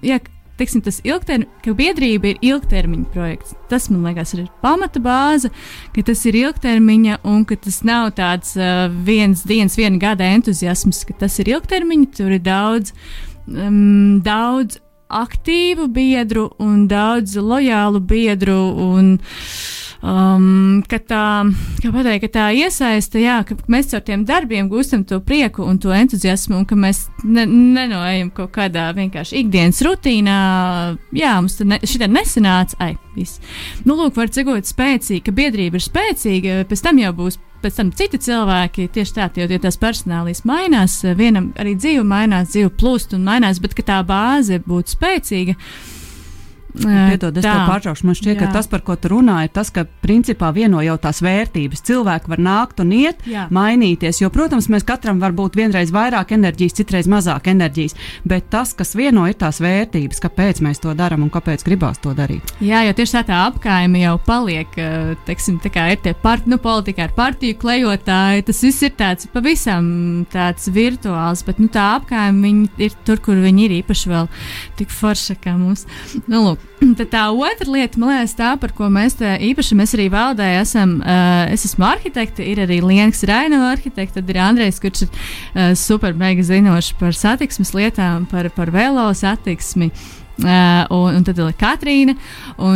jā, teiksim, tas ilgtermiņa, ka biedrība ir ilgtermiņa projekts. Tas man liekas, ir pamata bāze, ka tas ir ilgtermiņa un ka tas nav tāds uh, viens dienas, viena gada entuziasms, ka tas ir ilgtermiņa, tur ir daudz, um, daudz aktīvu biedru un daudz lojālu biedru. Un, uh, um, ka, tā, ka, pateikt, ka tā iesaista, jā, ka mēs ar tiem darbiem gūstam to prieku un to entuziasmu, un ka mēs ne, nenoejam kaut kādā vienkārši ikdienas rutīnā. Jā, mums ne, šī nesanāca, ai, viss. Nu, lūk, var cegot spēcīgi, ka biedrība ir spēcīga, pēc tam jau būs pēc tam citi cilvēki tieši tā, jo, jo tās personālīs mainās, vienam arī dzīve mainās, dzīve plūst un mainās, bet tā bāze būtu spēcīga. Piedod, es tā. tev pārtraukšu. Man šķiet, Jā. ka tas, par ko tu runā, ir tas, ka principā vieno jau tās vērtības. Cilvēki var nākt un iet, Jā. mainīties. Jo, protams, mēs katram var būt vienreiz vairāk enerģijas, citreiz mazāk enerģijas. Bet tas, kas vieno, ir tās vērtības, kāpēc mēs to darām un kāpēc gribās to darīt. Jā, jo tieši tā, tā apkaime jau paliek. Teiksim, tā kā ir tie part, nu, politikā ar partiju klejotāji, tas viss ir tāds pavisam tāds virtuāls. Bet nu, tā apkaime ir tur, kur viņi ir īpaši vēl tik forša kā mums. Nu, lūk, Tad tā otra lieta, man liekas, tā, par ko mēs te īpaši mēs arī valdē esam. Uh, es esmu arhitekte, ir arī Lienks Rainova arhitekte, tad ir Andrejs, kurš ir uh, super mega zinošs par satiksmes lietām, par, par velo satiksmi. Uh, un, un tad ir Katrīna.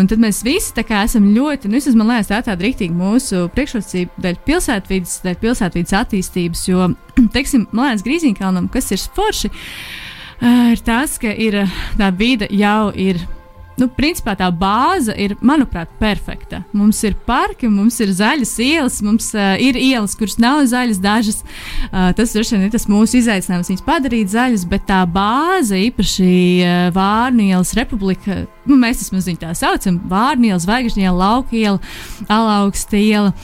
Tad mēs visi esam ļoti, nu, vismaz man liekas, tā tāda rīktīva mūsu priekšrocība dēļ pilsētvidas, dēļ pilsētvidas attīstības. Jo, teiksim, man liekas, Grīziņkalnam, kas ir forši, uh, ir tas, ka ir, tā vide jau ir nu, principā tā bāze ir, manuprāt, perfekta. Mums ir parki, mums ir zaļas ielas, mums uh, ir ielas, kuras nav zaļas, dažas. Uh, tas vien, ir tas mūsu izaicinājums, viņas padarīt zaļas, bet tā bāze, īpaši uh, Vārnu ielas republika, nu, mēs viņu tā saucam, Vārnu iela, Zvaigžņu iela, Lauka iela, Alaugsta iela.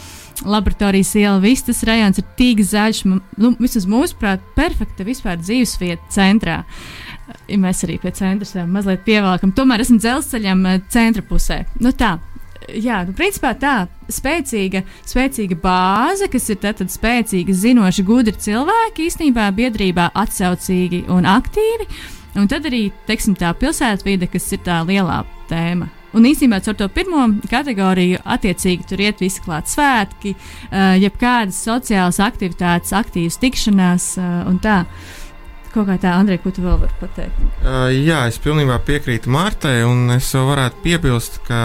Laboratorijas iela, viss tas rajonus ir tik zaļš, nu, vismaz mūsuprāt, perfekta vispār dzīvesvieta centrā. Uh, ja mēs arī pie centra mazliet pievelkam. Tomēr esam dzelzceļam eh, centra pusē. Nu tā. Jā, nu, principā tā spēcīga, spēcīga bāze, kas ir tātad spēcīga, zinoši, gudri cilvēki, īstenībā biedrībā atsaucīgi un aktīvi. Un tad arī, teiksim, tā pilsētvide, kas ir tā lielā tēma. Un īstenībā ar to pirmo kategoriju attiecīgi tur iet visi klāt svētki, uh, jebkādas sociālas aktivitātes, aktīvas tikšanās uh, un tā. Kaut kā tā, Andrej, ko tu vēl vari pateikt? Uh, jā, es pilnībā piekrītu Martai, un es vēl varētu piebilst, ka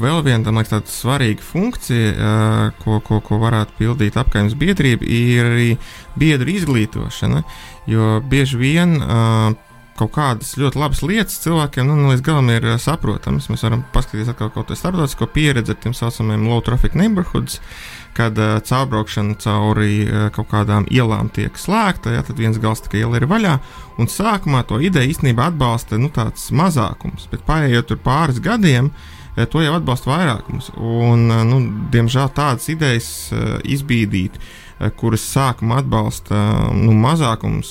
vēl viena liekas tāda svarīga funkcija, uh, ko, ko, ko varētu pildīt apkaimnes biedrība, ir arī biedru izglītošana, jo bieži vien uh, kaut kādas ļoti labas lietas cilvēkiem nu, līdz galam ir saprotamas. Mēs varam paskatīties atkal kaut kādu starptautisko pieredzi ar tiem saucamajiem low traffic neighborhoods. Uh, kad uh, caurbraukšana cauri uh, kaut kādām ielām tiek slēgta, ja, tad viens gals tikai iela ir vaļā. Un sākumā to ideju īstenībā atbalsta nu, tāds mazākums, bet pārējot tur pāris gadiem, uh, to jau atbalsta vairākums. Un, uh, nu, diemžēl tādas idejas uh, izbīdīt. Uh, kuras sākumā atbalsta nu, mazākums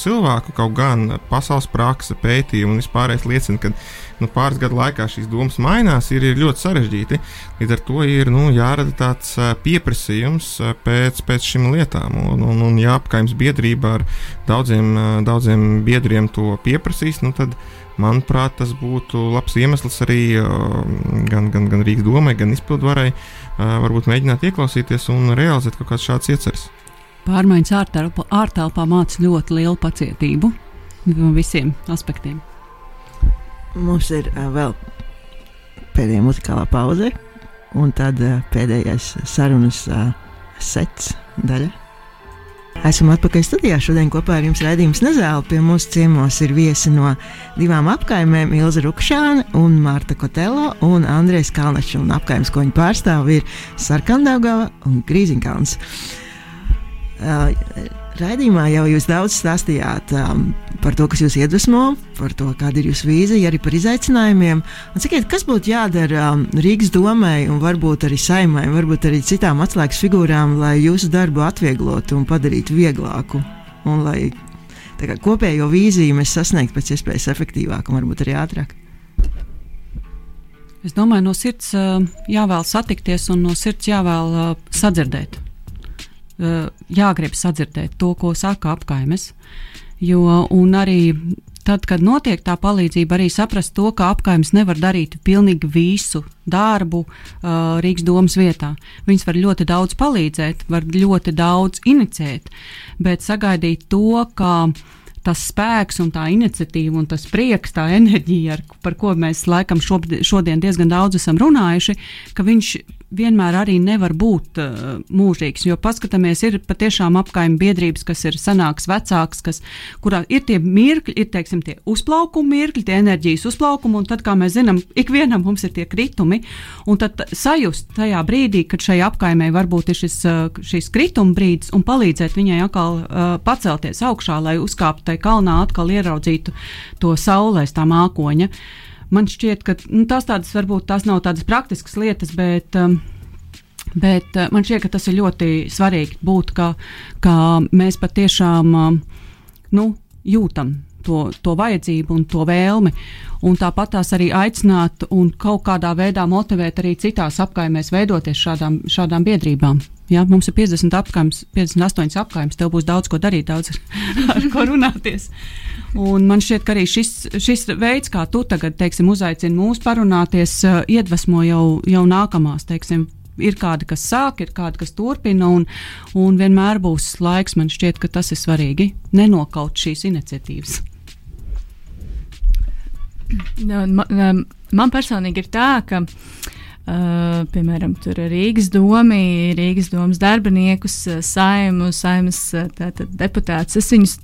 cilvēku, kaut gan pasaules praksa, pētījumi un vispārējais liecina, ka nu, pāris gadu laikā šīs domas mainās, ir, ir ļoti sarežģīti. Līdz ar to ir nu, jārada tāds pieprasījums pēc, pēc šīm lietām. Un, un, un apgājums biedrība ar daudziem, daudziem biedriem to pieprasīs, nu, tad, manuprāt, tas būtu labs iemesls arī gan, gan, gan Rīgas domai, gan izpildvarai varbūt mēģināt ieklausīties un realizēt kaut kādas šādas ieceres. Pārmaiņas ārtelpā, ārtelpā māca ļoti lielu pacietību no visiem aspektiem. Mums ir uh, vēl pēdējā muzikālā pauze, un tad uh, pēdējais sarunas uh, sets daļa. Esam atpakaļ studijā. Šodien kopā ar jums raidījums Nezēla. Pie mums ciemos ir viesi no divām apkaimēm - Ilza Rukšāne un Marta Kotelo un Andrēs Kalnačs. Un apkaimes, ko viņi pārstāv, ir Sarkandāgava un Grīziņkalns. Uh, Raidījumā jau jūs daudz stāstījāt um, par to, kas jūs iedvesmo, par to, kāda ir jūsu vīzija, arī par izaicinājumiem. Un sakiet, kas būtu jādara um, Rīgas domai, un varbūt arī saimai, varbūt arī citām atslēgas figūrām, lai jūsu darbu atvieglotu un padarītu vieglāku, un lai kā, kopējo vīziju mēs sasniegtu pēc iespējas efektīvāk un varbūt arī ātrāk. Es domāju, no sirds uh, jāvēl satikties un no sirds jāvēl uh, sadzirdēt jāgrib sadzirdēt to, ko saka apkaimes. Jo, un arī tad, kad notiek tā palīdzība, arī saprast to, ka apkaimes nevar darīt pilnīgi visu darbu uh, Rīgas domas vietā. Viņas var ļoti daudz palīdzēt, var ļoti daudz inicēt, bet sagaidīt to, ka tas spēks un tā iniciatīva un tas prieks, tā enerģija, ar, par ko mēs laikam šodien diezgan daudz esam runājuši, ka viņš vienmēr arī nevar būt uh, mūžīgs. Jo paskatāmies, ir patiešām apkaimē biedrības, kas ir senāks, vecāks, kas, kurā ir tie mirkļi, ir teiksim, tie uzplaukuma mirkļi, tie enerģijas uzplaukumi, un tad, kā mēs zinām, ikvienam mums ir tie kritumi. Un tad sajust tajā brīdī, kad šai apkaimē varbūt ir šis, šis krituma brīdis, un palīdzēt viņai atkal uh, pacelties augšā, lai uzkāptu tajā kalnā, atkal ieraudzītu to saulēs, tā mākoņa. Man šķiet, ka nu, tās tādas varbūt tās nav tādas praktiskas lietas, bet. Um, Bet uh, man šķiet, ka tas ir ļoti svarīgi būt, ka, ka mēs patiešām um, nu, jūtam to, to vajadzību un to vēlmi. Un tāpat tās arī aicināt un kaut kādā veidā motivēt arī citās apkaimēs veidoties šādām, šādām biedrībām. Ja, mums ir 50 apgājums, 58 apgājums, tev būs daudz ko darīt, daudz ar ko runāties. Un man šķiet, ka arī šis, šis veids, kā tu tagad teiksim, uzaicini mūs parunāties, uh, iedvesmo jau, jau nākamās. Teiksim, ir kādi, kas sāk, ir kādi, kas turpina, un, un vienmēr būs laiks. Man šķiet, ka tas ir svarīgi. Nenokaut šīs iniciatīvas. Man, man personīgi ir tā, ka uh, Uh, piemēram, Rīgas domi, Rīgas domas darbiniekus, saimu, saimas tātad, deputātus. Es viņus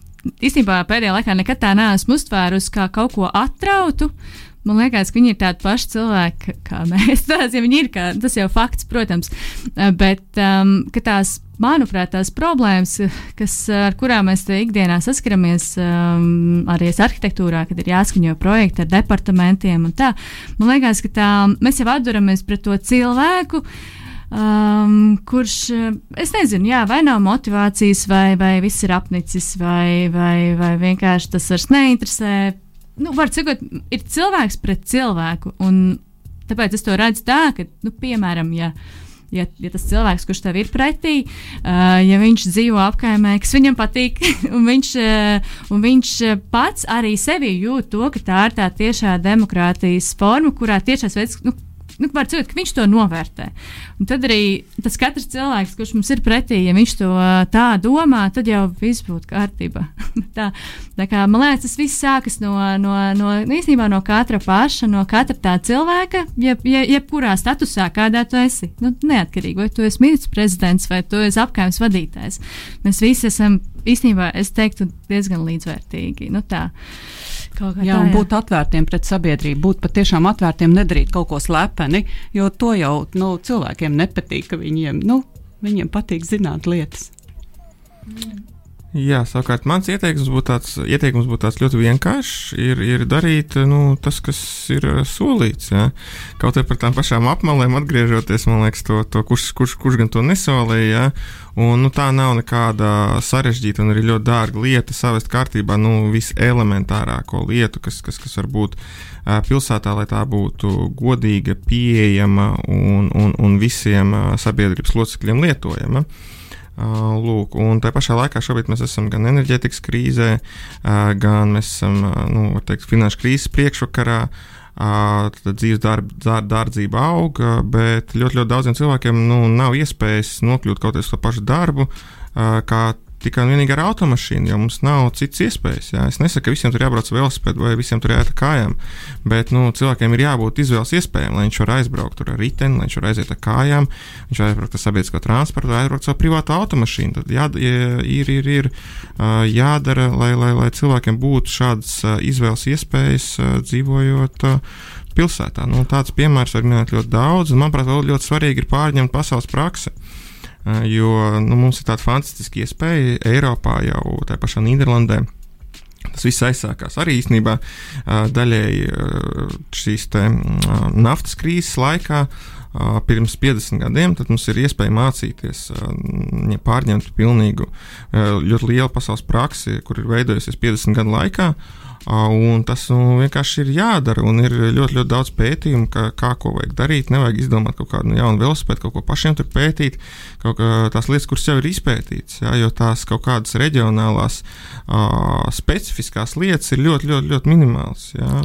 īstenībā pēdējā laikā nekad tā neesmu uztvērusi kā kaut ko atrautu. Man liekas, ka viņi ir tādi paši cilvēki kā mēs. Tās, ja ir, kā, tas jau fakts, protams, bet um, tās manuprāt, tās problēmas, kas, ar kurām mēs ikdienā saskaramies, um, arī arhitektūrā, kad ir jāskaņo projekti ar departamentiem un tā, man liekas, ka tā, mēs jau atduramies pret to cilvēku. Um, kurš, es nezinu, jā, vai nav motivācijas, vai, vai viss ir apnicis, vai, vai, vai vienkārši tas vairs neinteresē. Nu, var sakot, ir cilvēks pret cilvēku, tāpēc es to redzu tā, ka, nu, piemēram, ja ja, ja tas cilvēks, kurš tev ir pretī, uh, ja viņš dzīvo apkaimē, kas viņam patīk, un viņš, uh, un viņš pats arī sevī jūt to, ka tā ir tā tiešā demokrātijas forma, kurā tiešais veids. Nu, nu, var būt, ka viņš to novērtē. Un tad arī tas katrs cilvēks, kurš mums ir pretī, ja viņš to tā domā, tad jau viss būtu kārtībā. tā, tā kā, man liekas, tas viss sākas no, no, no, nu, īstenībā no katra paša, no katra tā cilvēka, jeb, jeb, jebkurā statusā, kādā tu esi. Nu, neatkarīgi, vai tu esi ministrs prezidents vai tu esi apgājums vadītājs. Mēs visi esam īstenībā, es teiktu, diezgan līdzvērtīgi. Nu, tā. Jā, un būt atvērtiem pret sabiedrību, būt patiešām atvērtiem, nedarīt kaut ko slepeni, jo to jau nu, cilvēkiem nepatīk, viņiem, nu, viņiem patīk zināt lietas. Mm. Jā, savukārt mans ieteikums būtu tāds, ieteikums būtu tāds ļoti vienkāršs. Ir, ir darīt nu, tas, kas ir uh, solīts. Jā. Kaut arī par tām pašām apmalēm atgriežoties, man liekas, to, to kurš, kurš, kurš gan to nesolīja. Un, nu, tā nav nekāda sarežģīta un arī ļoti dārga lieta savest kārtībā nu, viselementārāko lietu, kas, kas, kas var būt uh, pilsētā, lai tā būtu godīga, pieejama un, un, un visiem uh, sabiedrības locekļiem lietojama. Uh, Lūk, un tā pašā laikā šobrīd mēs esam gan enerģētikas krīzē, gan mēs esam nu, teikt, finanšu krīzes priekšvakarā. Tad dzīves darb, darb, dārdzība aug, bet ļoti, ļoti daudziem cilvēkiem nu, nav iespējas nokļūt kaut kādā pašu darbu, kā tikai un vienīgi ar automašīnu, jo mums nav citas iespējas. Jā. Es nesaku, ka visiem tur jābrauc ar velosipēdu vai visiem tur jāiet kājām, bet nu, cilvēkiem ir jābūt izvēles iespējām, lai viņš var aizbraukt ar riteni, lai viņš var aiziet ar kājām, viņš var aizbraukt ar sabiedrisko transportu, vai aizbraukt ar savu privātu automašīnu. Tad jā, ir, ir, ir jādara, lai, lai, lai cilvēkiem būtu šādas izvēles iespējas dzīvojot pilsētā. Nu, tāds piemērs var minēt ļoti daudz, un manuprāt, vēl ļoti svarīgi ir pārņemt pasaules praksi. Jo nu, mums ir tāda fantastiska iespēja Eiropā, jau tā pašā Nīderlandē. Tas viss aizsākās arī īstenībā daļēji šīs naftas krīzes laikā. Pirms 50 gadiem mums ir iespēja mācīties, pārņemt pilnīgu, ļoti lielu pasaules praksi, kur ir veidojusies 50 gadu laikā. Un tas nu, vienkārši ir jādara. Ir ļoti, ļoti daudz pētījumu, kā, kā ko vajag darīt. Nevajag izdomāt kaut kādu nu, jaunu velosipēdu, kaut ko pašiem tur pētīt, kaut kā tās lietas, kuras jau ir izpētītas. Ja, jo tās kaut kādas reģionālās, uh, specifiskās lietas ir ļoti, ļoti, ļoti minimālas. Ja.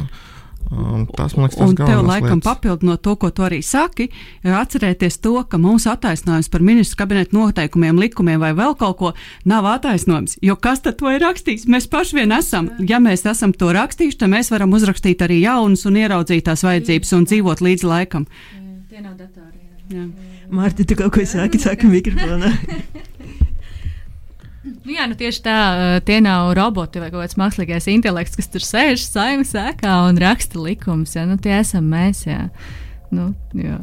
Tas man liekas, tas ir. Un tev laikam papildinot to, ko tu arī saki, atcerēties to, ka mūsu attaisnojums par ministru kabinetu noteikumiem, likumiem vai vēl kaut ko nav attaisnojums. Jo kas tad to ir rakstījis? Mēs paši vien esam. Ja mēs esam to rakstījuši, tad mēs varam uzrakstīt arī jaunus un ieraudzīt tās vajadzības un dzīvot līdz laikam. Tie nav datori. Mārtiņ, tu kaut ko saki, saka mikrofonā. Nu, jā, nu tieši tā, tie nav roboti vai kaut kāds mākslīgais intelekts, kas tur sēž saimnes ēkā un raksta likumus. Nu, tie esam mēs. Jā. Nu, jā.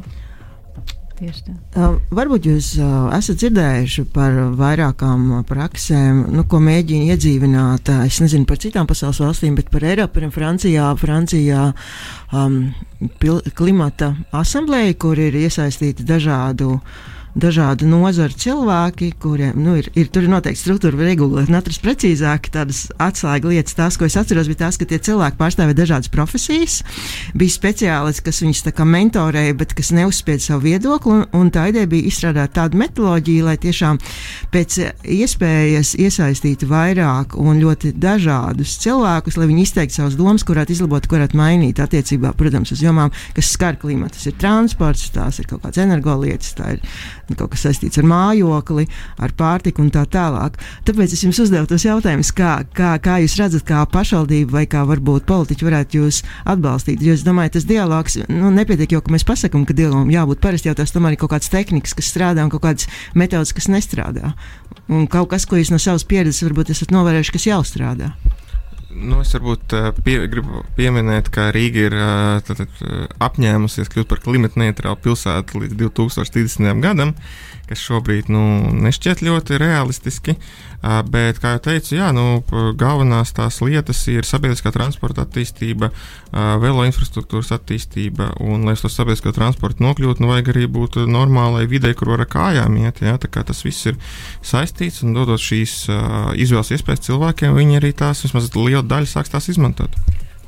Uh, varbūt jūs uh, esat dzirdējuši par vairākām praksēm, nu, ko mēģina iedzīvināt. Uh, es nezinu par citām pasaules valstīm, bet par Eiropu, piemēram, Francijā, Francijā um, klimata asamblēja, kur ir iesaistīti dažādu uh, dažādu nozaru cilvēki, kuriem nu, ir, ir, tur ir noteikti struktūra, regulēt, un atrast precīzāk tādas atslēga lietas. Tās, ko es atceros, bija tas, ka tie cilvēki pārstāvēja dažādas profesijas, bija speciālisti, kas viņus mentorēja, bet kas neuzspieda savu viedokli, un, un tā ideja bija izstrādāt tādu metoloģiju, lai tiešām pēc iespējas iesaistītu vairāk un ļoti dažādus cilvēkus, lai viņi izteiktu savas domas, kurāt izlabot, kurāt mainīt attiecībā, protams, uz jomām, kas skar klimatu. Tas ir transports, tās ir kaut kādas energolietas, tā ir kaut kas saistīts ar mājokli, ar pārtiku un tā tālāk. Tāpēc es jums uzdevu tos jautājumus, kā, kā, kā jūs redzat, kā pašvaldība vai kā varbūt politiķi varētu jūs atbalstīt. Jo es domāju, tas dialogs nu, nepietiek jau, ka mēs pasakām, ka dialogam jābūt parasti jau tās tomēr ir kaut kādas tehnikas, kas strādā un kaut kādas metodas, kas nestrādā. Un kaut kas, ko jūs no savas pieredzes varbūt esat novērojuši, kas jau strādā. Nu, es varbūt pie, gribu pieminēt, ka Rīga ir tātad, apņēmusies kļūt par klimata neitrālu pilsētu līdz 2030. gadam kas šobrīd nu, nešķiet ļoti realistiski. Bet, kā jau teicu, jā, nu, galvenās tās lietas ir sabiedriskā transporta attīstība, velo infrastruktūras attīstība. Un, lai uz to sabiedrisko transportu nokļūtu, nu, vajag arī būt normālai videi, kur ar kājām iet. Jā, tas viss ir saistīts un dodot šīs izvēles iespējas cilvēkiem, viņi arī tās vismaz liela daļa sāks tās izmantot.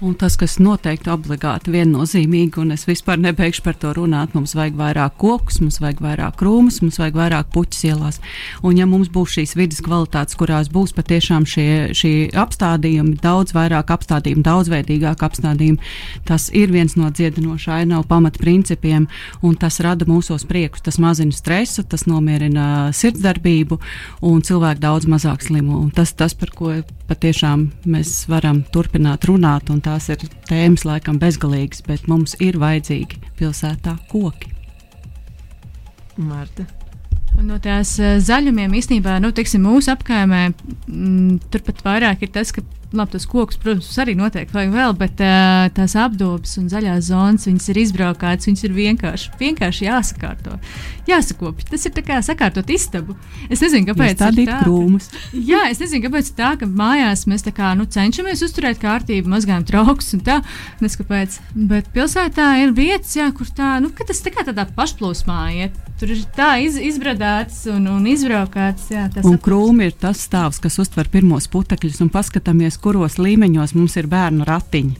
Un tas, kas noteikti obligāti viennozīmīgi, un es vispār nebeigšu par to runāt, mums vajag vairāk kokus, mums vajag vairāk krūmus, mums vajag vairāk puķus ielās. Un ja mums būs šīs vidas kvalitātes, kurās būs patiešām šie, šie apstādījumi, daudz vairāk apstādījumu, daudzveidīgāk apstādījumu, tas ir viens no dziedinošā ainava pamatprincipiem, un tas rada mūsos priekus. Tas mazina stresu, tas nomierina sirdsdarbību, un cilvēki daudz mazāk slimo. Un tas, tas, par ko patiešām mēs varam turpināt runāt tās ir tēmas laikam bezgalīgas, bet mums ir vajadzīgi pilsētā koki. Marta. No tās uh, zaļumiem īstenībā, nu, teiksim, mūsu apkaimē, mm, turpat vairāk ir tas, ka labi, tos kokus, protams, arī noteikti vajag vēl, bet uh, tās apdobas un zaļās zonas, viņas ir izbraukātas, viņas ir vienkārši, vienkārši jāsakārto. Jāsakopja. Tas ir kā sakārtot istabu. Es nezinu, kāpēc tāda ir krūmus. Jā, es nezinu, kāpēc tā, ka mājās mēs tā kā, nu, cenšamies uzturēt kārtību, mazgājam traukus un tā, nezinu, kāpēc. Bet pilsētā ir vietas, jā, kur tā, nu, tas tā kā tādā pašplūsmā iet. Tur ir tā iz, izbradāts un, un izbraukāts. Jā, un krūmi ir tas stāvs, kas uztver pirmos putekļus un paskatāmies, kuros līmeņos mums ir bērnu ratiņi.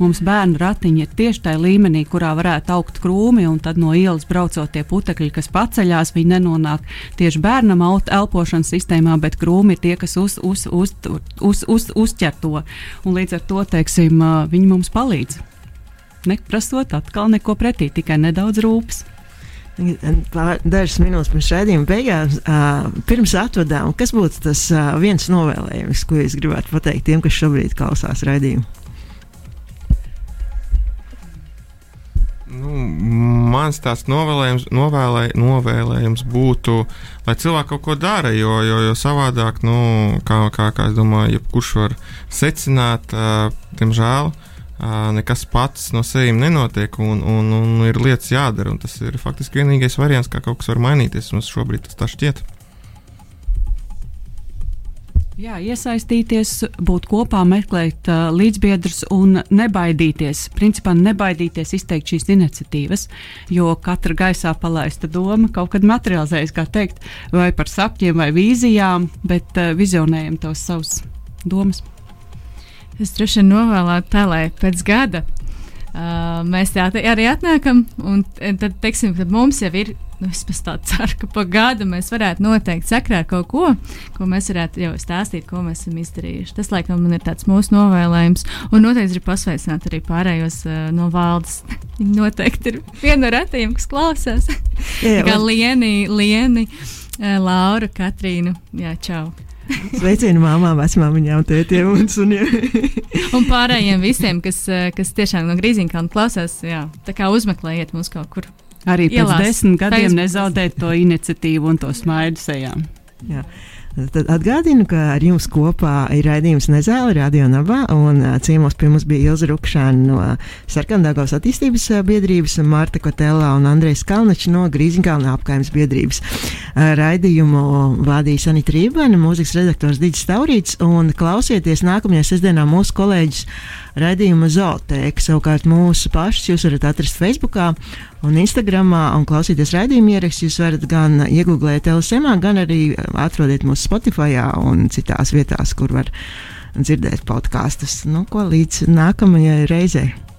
Mums bērnu ratiņi ir tieši tajā līmenī, kurā varētu augt krūmi, un tad no ielas braucot tie putekļi, kas paceļās, viņi nenonāk tieši bērnam elpošanas sistēmā, bet krūmi ir tie, kas uz, uz, uz, uz, uz, uzķer to. Un līdz ar to teiksim, viņi mums palīdz. Neprasot atkal neko pretī, tikai nedaudz rūpes. Dažas minūtes pirms redzējuma beigām, uh, pirms atvadām, kas būtu tas uh, viens novēlējums, ko jūs gribētu pateikt tiem, kas šobrīd klausās redzējumu? Nu, mans tāds novēlējums, novēlē, novēlējums būtu, lai cilvēki kaut ko dara, jo, jo, jo savādāk, nu, kā, kā, kā es domāju, jebkurš var secināt, uh, diemžēl, uh, nekas pats no sevis nenotiek, un, un, un ir lietas jādara. Tas ir faktiski vienīgais variants, kā kaut kas var mainīties. Mums šobrīd tas tā šķiet. Jā, iesaistīties, būt kopā, meklēt uh, līdzbiedrus un nebaidīties. Principā nebaidīties izteikt šīs iniciatīvas, jo katra gaisā palaista doma kaut kad materializējas, kā teikt, vai par sapņiem vai vīzijām, bet uh, vizionējam tos savus domas. Es droši vien novēlētu tā, lai pēc gada uh, mēs tā arī atnākam, un tad, teiksim, tad mums jau ir. Nu, es pēc ceru, ka pa gadu mēs varētu noteikti sakrāt kaut ko, ko mēs varētu jau stāstīt, ko mēs esam izdarījuši. Tas, laikam, ir tāds mūsu novēlējums. Un noteikti ir pasveicināt arī pārējos uh, no valdes. Viņi noteikti ir viena no retajiem, kas klausās. Jā, Kā Lieni, Lieni, uh, Laura, Katrīnu. Jā, čau! Sveicienu māmām, vecmāmiņām, tētiem un suniem. un pārējiem visiem, kas, eh, kas tiešām no Grīziņkalna klausās, jā, tā kā uzmeklējiet mūs kaut kur. Arī pēc ielās, desmit gadiem Facebook. nezaudēt to iniciatīvu un to smaidu sejām. Jā. Tad atgādinu, ka ar jums kopā ir raidījums Nezēla Radio Nabā, un ciemos pie mums bija Ilza Rukšāna no Sarkandāgos attīstības biedrības, Marta Kotela un Andrejs Kalnačs no Grīziņkalna apkaimes biedrības. Raidījumu vadīja Sanita Rībana, mūzikas redaktors Digis Taurīts, un klausieties nākamajā sestdienā mūsu kolēģis raidījuma Zootēka. Savukārt mūsu pašus jūs varat atrast Facebook un Instagram un klausīties raidījuma ierakstus. Jūs varat gan iegūglēt LSM, gan arī atrodiet mūsu Spotify un citās vietās, kur var dzirdēt podkāstus. Nu, ko līdz nākamajai reizei!